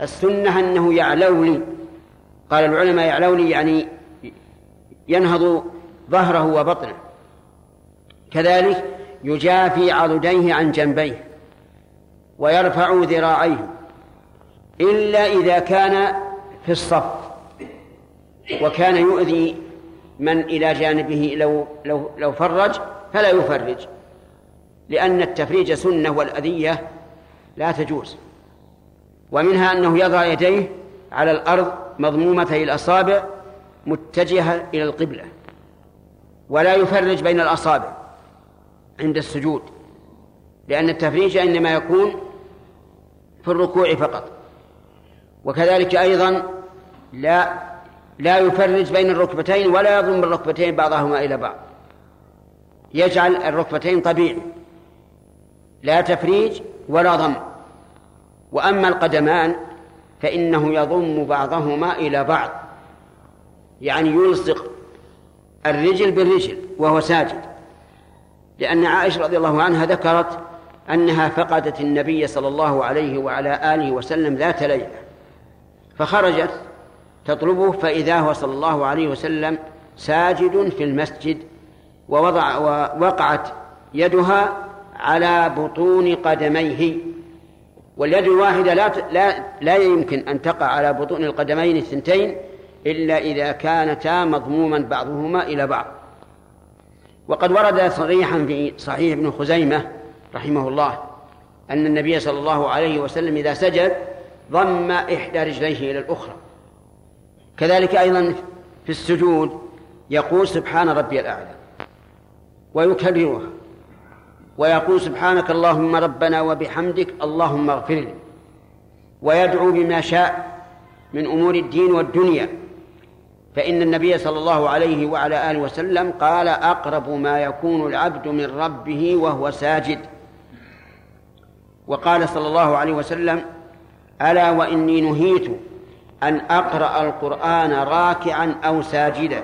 السنة أنه يعلولي قال العلماء يعلولي يعني ينهض ظهره وبطنه. كذلك يجافي عضديه عن جنبيه ويرفع ذراعيه إلا إذا كان في الصف وكان يؤذي من إلى جانبه لو لو لو فرج فلا يفرج لأن التفريج سنة والأذية لا تجوز. ومنها أنه يضع يديه على الأرض مضمومتي الأصابع متجهة إلى القبلة. ولا يفرج بين الأصابع عند السجود لأن التفريج إنما يكون في الركوع فقط. وكذلك أيضا لا لا يفرج بين الركبتين ولا يضم الركبتين بعضهما إلى بعض. يجعل الركبتين طبيعي لا تفريج ولا ضم. وأما القدمان فإنه يضم بعضهما إلى بعض. يعني يلصق الرجل بالرجل وهو ساجد. لأن عائشة رضي الله عنها ذكرت أنها فقدت النبي صلى الله عليه وعلى آله وسلم ذات ليلة. فخرجت تطلبه فإذا هو صلى الله عليه وسلم ساجد في المسجد ووضع ووقعت يدها على بطون قدميه. واليد الواحدة لا لا لا يمكن أن تقع على بطون القدمين الثنتين إلا إذا كانتا مضموما بعضهما إلى بعض. وقد ورد صريحا في صحيح ابن خزيمة رحمه الله أن النبي صلى الله عليه وسلم إذا سجد ضم إحدى رجليه إلى الأخرى. كذلك أيضا في السجود يقول سبحان ربي الأعلى ويكررها ويقول سبحانك اللهم ربنا وبحمدك اللهم اغفر لي. ويدعو بما شاء من أمور الدين والدنيا. فإن النبي صلى الله عليه وعلى آله وسلم قال أقرب ما يكون العبد من ربه وهو ساجد. وقال صلى الله عليه وسلم ألا وإني نهيت أن أقرأ القرآن راكعا أو ساجدا.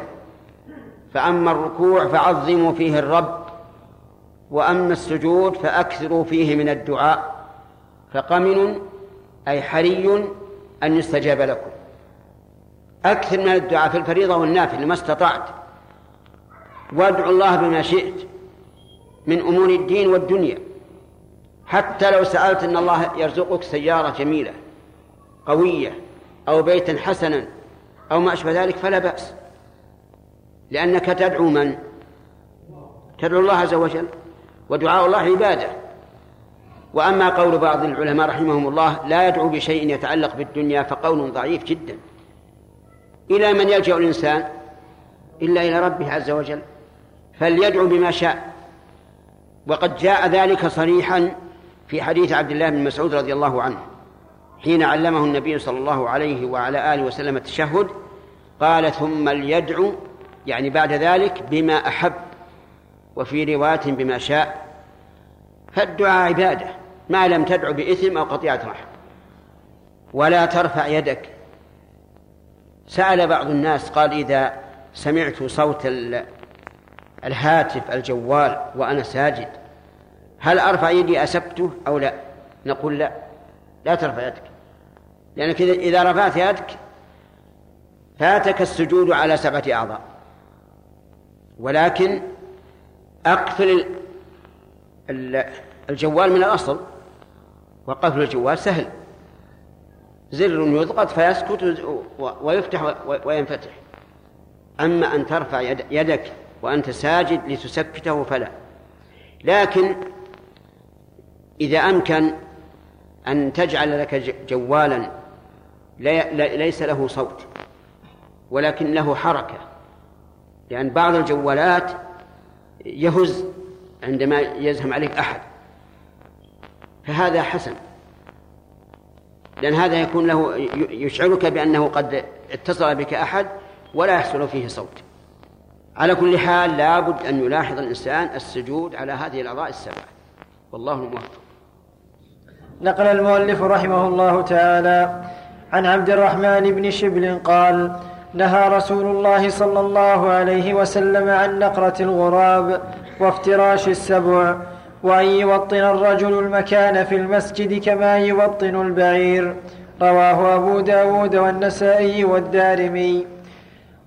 فأما الركوع فعظموا فيه الرب وأما السجود فأكثروا فيه من الدعاء فقمن أي حري أن يستجاب لكم. أكثر من الدعاء في الفريضة والنافل ما استطعت. وادعوا الله بما شئت من أمور الدين والدنيا. حتى لو سألت أن الله يرزقك سيارة جميلة قوية أو بيتا حسنا أو ما أشبه ذلك فلا بأس. لأنك تدعو من؟ تدعو الله عز وجل؟ ودعاء الله عبادة. وأما قول بعض العلماء رحمهم الله لا يدعو بشيء يتعلق بالدنيا فقول ضعيف جدا. إلى من يلجأ الإنسان؟ إلا إلى ربه عز وجل. فليدعو بما شاء. وقد جاء ذلك صريحا في حديث عبد الله بن مسعود رضي الله عنه حين علمه النبي صلى الله عليه وعلى آله وسلم التشهد قال ثم ليدعو يعني بعد ذلك بما أحب. وفي رواية بما شاء فالدعاء عبادة ما لم تدعو بإثم أو قطيعة رحم. ولا ترفع يدك. سأل بعض الناس قال إذا سمعت صوت الهاتف الجوال وأنا ساجد هل أرفع يدي أسبته أو لا؟ نقول لا لا ترفع يدك. لأنك إذا رفعت يدك فاتك السجود على سبعة أعضاء. ولكن أقفل الجوال من الأصل وقفل الجوال سهل. زر يضغط فيسكت ويفتح وينفتح. أما أن ترفع يدك وأنت ساجد لتسكته فلا. لكن إذا أمكن أن تجعل لك جوالا ليس له صوت ولكن له حركة. لأن بعض الجوالات يهز عندما يزهم عليك أحد. فهذا حسن. لأن هذا يكون له يشعرك بأنه قد اتصل بك أحد ولا يحصل فيه صوت. على كل حال لابد أن يلاحظ الإنسان السجود على هذه الأعضاء السبعة والله الموفق. نقل المؤلف رحمه الله تعالى عن عبد الرحمن بن شبل قال نهى رسول الله صلى الله عليه وسلم عن نقرة الغراب وافتراش السبع وأن يوطن الرجل المكان في المسجد كما يوطن البعير. رواه أبو داود والنسائي والدارمي.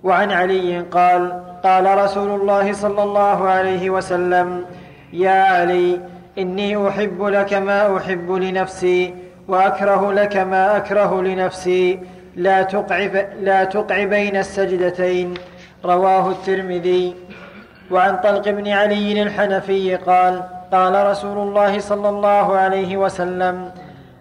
وعن علي قال قال رسول الله صلى الله عليه وسلم يا علي إني أحب لك ما أحب لنفسي وأكره لك ما أكره لنفسي. لا تقع, لا تقع بين السجدتين. رواه الترمذي. وعن طلق بن علي الحنفي قال قال رسول الله صلى الله عليه وسلم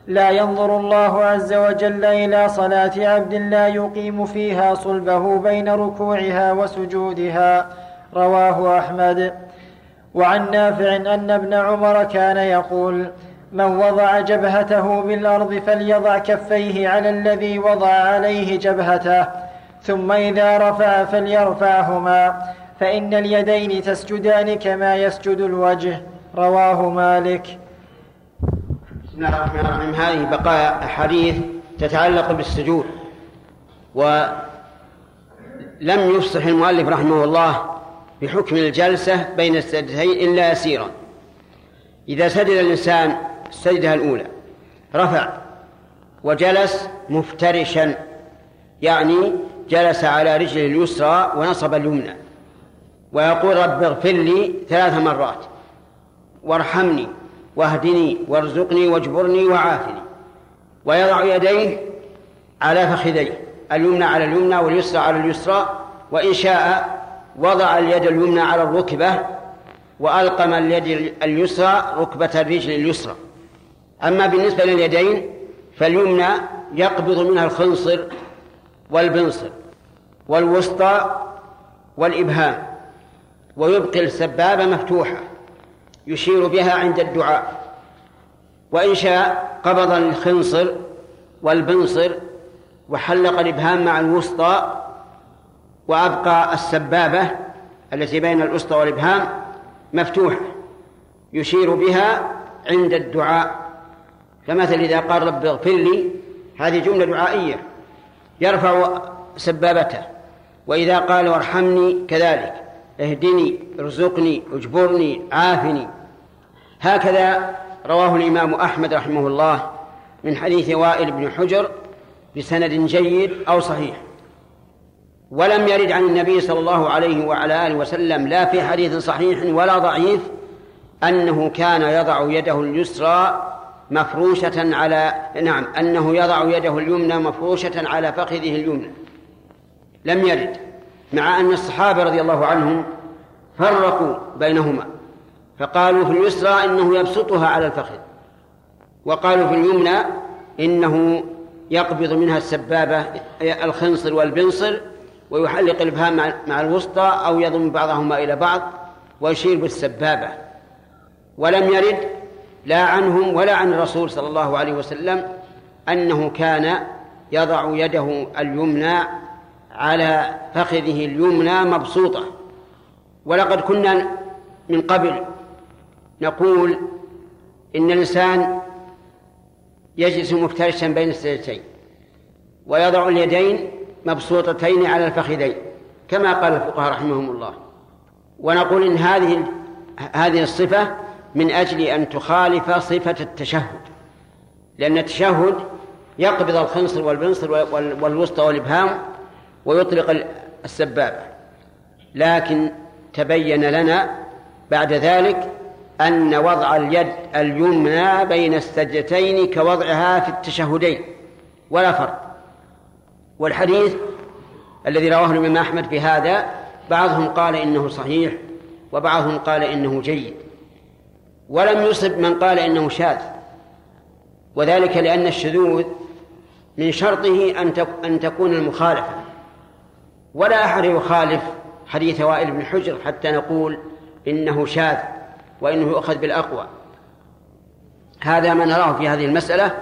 لا ينظر الله عز وجل إلى صلاة عبد لا يقيم فيها صلبه بين ركوعها وسجودها. رواه أحمد. وعن نافع أن ابن عمر كان يقول من وضع جبهته بالأرض فليضع كفيه على الذي وضع عليه جبهته ثم إذا رفع فليرفعهما فإن اليدين تسجدان كما يسجد الوجه. رواه مالك. بسم الله الرحمن الرحيم. هذه بقايا أحاديث تتعلق بالسجود ولم يفصح المؤلف رحمه الله بحكم الجلسة بين السجدتين إلا يسيرا. إذا سجد الإنسان السجدة الأولى. رفع. وجلس مفترشا. يعني جلس على رجله اليسرى ونصب اليمنى ويقول رب اغفر لي ثلاث مرات. وارحمني واهدني وارزقني واجبرني وعافني. ويضع يديه على فخذيه. اليمنى على اليمنى واليسرى على اليسرى. وإن شاء وضع اليد اليمنى على الركبة. وألقم اليد اليسرى ركبة الرجل اليسرى. أما بالنسبة لليدين فاليمنى يقبض منها الخنصر والبنصر والوسطى والإبهام ويبقي السبابة مفتوحة يشير بها عند الدعاء. وإن شاء قبض الخنصر والبنصر وحلق الإبهام مع الوسطى وأبقى السبابة التي بين الوسطى والإبهام مفتوحة يشير بها عند الدعاء. فمثل إذا قال رب اغفر لي هذه جملة دعائية. يرفع سبابته. وإذا قال وارحمني كذلك. اهدني ارزقني اجبرني عافني. هكذا رواه الإمام أحمد رحمه الله من حديث وائل بن حجر بسند جيد أو صحيح. ولم يرد عن النبي صلى الله عليه وعلى آله وسلم لا في حديث صحيح ولا ضعيف أنه كان يضع يده اليسرى مفروشة على نعم أنه يضع يده اليمنى مفروشة على فخذه اليمنى. لم يرد مع أن الصحابة رضي الله عنهم فرقوا بينهما. فقالوا في اليسرى إنه يبسطها على الفخذ. وقالوا في اليمنى إنه يقبض منها السبابة الخنصر والبنصر ويحلق الإبهام مع الوسطى أو يضم بعضهما إلى بعض ويشير بالسبابة. ولم يرد لا عنهم ولا عن الرسول صلى الله عليه وسلم أنه كان يضع يده اليمنى على فخذه اليمنى مبسوطة. ولقد كنا من قبل نقول إن الإنسان يجلس مفترشا بين السجدتين ويضع اليدين مبسوطتين على الفخذين كما قال الفقهاء رحمهم الله. ونقول إن هذه هذه الصفة من أجل أن تخالف صفة التشهد. لأن التشهد يقبض الخنصر والبنصر والوسطى والإبهام ويطلق السبابة لكن تبين لنا بعد ذلك أن وضع اليد اليمنى بين السجدتين كوضعها في التشهدين. ولا فرق. والحديث الذي رواه الإمام أحمد في هذا بعضهم قال إنه صحيح وبعضهم قال إنه جيد. ولم يصب من قال إنه شاذ. وذلك لأن الشذوذ من شرطه أن تكون المخالفة. ولا أحد يخالف حديث وائل بن حجر حتى نقول إنه شاذ وإنه يؤخذ بالأقوى. هذا ما نراه في هذه المسألة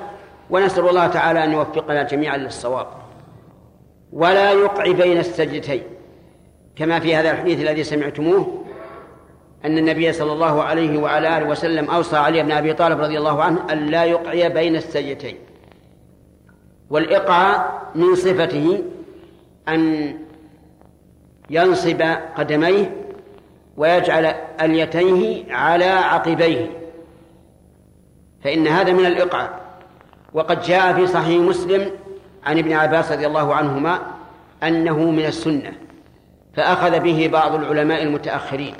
ونسأل الله تعالى أن يوفقنا جميعا للصواب. ولا يقع بين السجدتين كما في هذا الحديث الذي سمعتموه أن النبي صلى الله عليه وعلى آله وسلم أوصى علي بن أبي طالب رضي الله عنه أن لا يقع بين السجدتين. والإقعاء من صفته أن ينصب قدميه ويجعل أليتيه على عقبيه. فإن هذا من الإقعاء. وقد جاء في صحيح مسلم عن ابن عباس رضي الله عنهما أنه من السنة فأخذ به بعض العلماء المتأخرين.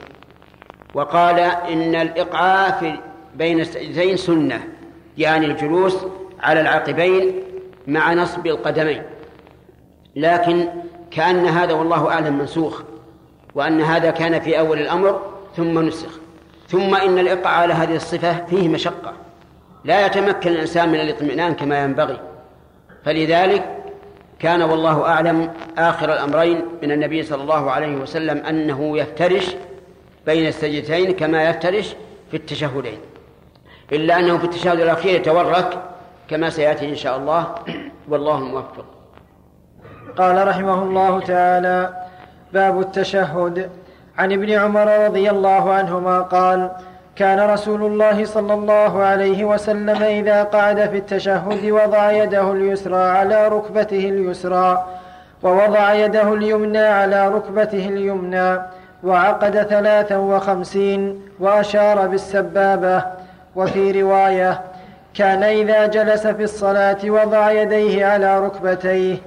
وقال إن الإقعاء في بين السجدتين سنة يعني الجلوس على العقبين مع نصب القدمين. لكن كأن هذا والله أعلم منسوخ وأن هذا كان في أول الأمر ثم نسخ. ثم إن الإقعاء على هذه الصفة فيه مشقة. لا يتمكن الإنسان من الاطمئنان كما ينبغي. فلذلك كان والله أعلم آخر الأمرين من النبي صلى الله عليه وسلم أنه يفترش بين السجدتين كما يفترش في التشهدين. إلا أنه في التشهد الأخير يتورك كما سيأتي إن شاء الله. والله الموفق قال رحمه الله تعالى باب التشهد. عن ابن عمر رضي الله عنهما قال كان رسول الله صلى الله عليه وسلم إذا قعد في التشهد وضع يده اليسرى على ركبته اليسرى ووضع يده اليمنى على ركبته اليمنى وعقد ثلاثا وخمسين وأشار بالسبابة وفي رواية كان إذا جلس في الصلاة وضع يديه على ركبتيه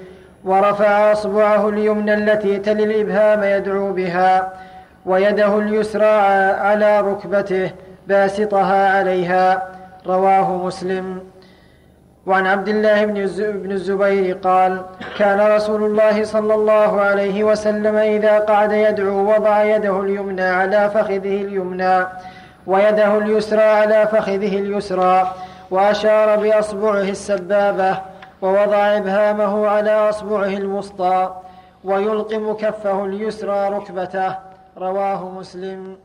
ورفع أصبعه اليمنى التي تلي الإبهام يدعو بها ويده اليسرى على ركبته باسطها عليها. رواه مسلم. وعن عبد الله بن الزبير قال كان رسول الله صلى الله عليه وسلم إذا قعد يدعو وضع يده اليمنى على فخذه اليمنى ويده اليسرى على فخذه اليسرى وأشار بأصبعه السبابة ووضع إبهامه على أصبعه الوسطى ويلقم كفه اليسرى ركبته رواه مسلم.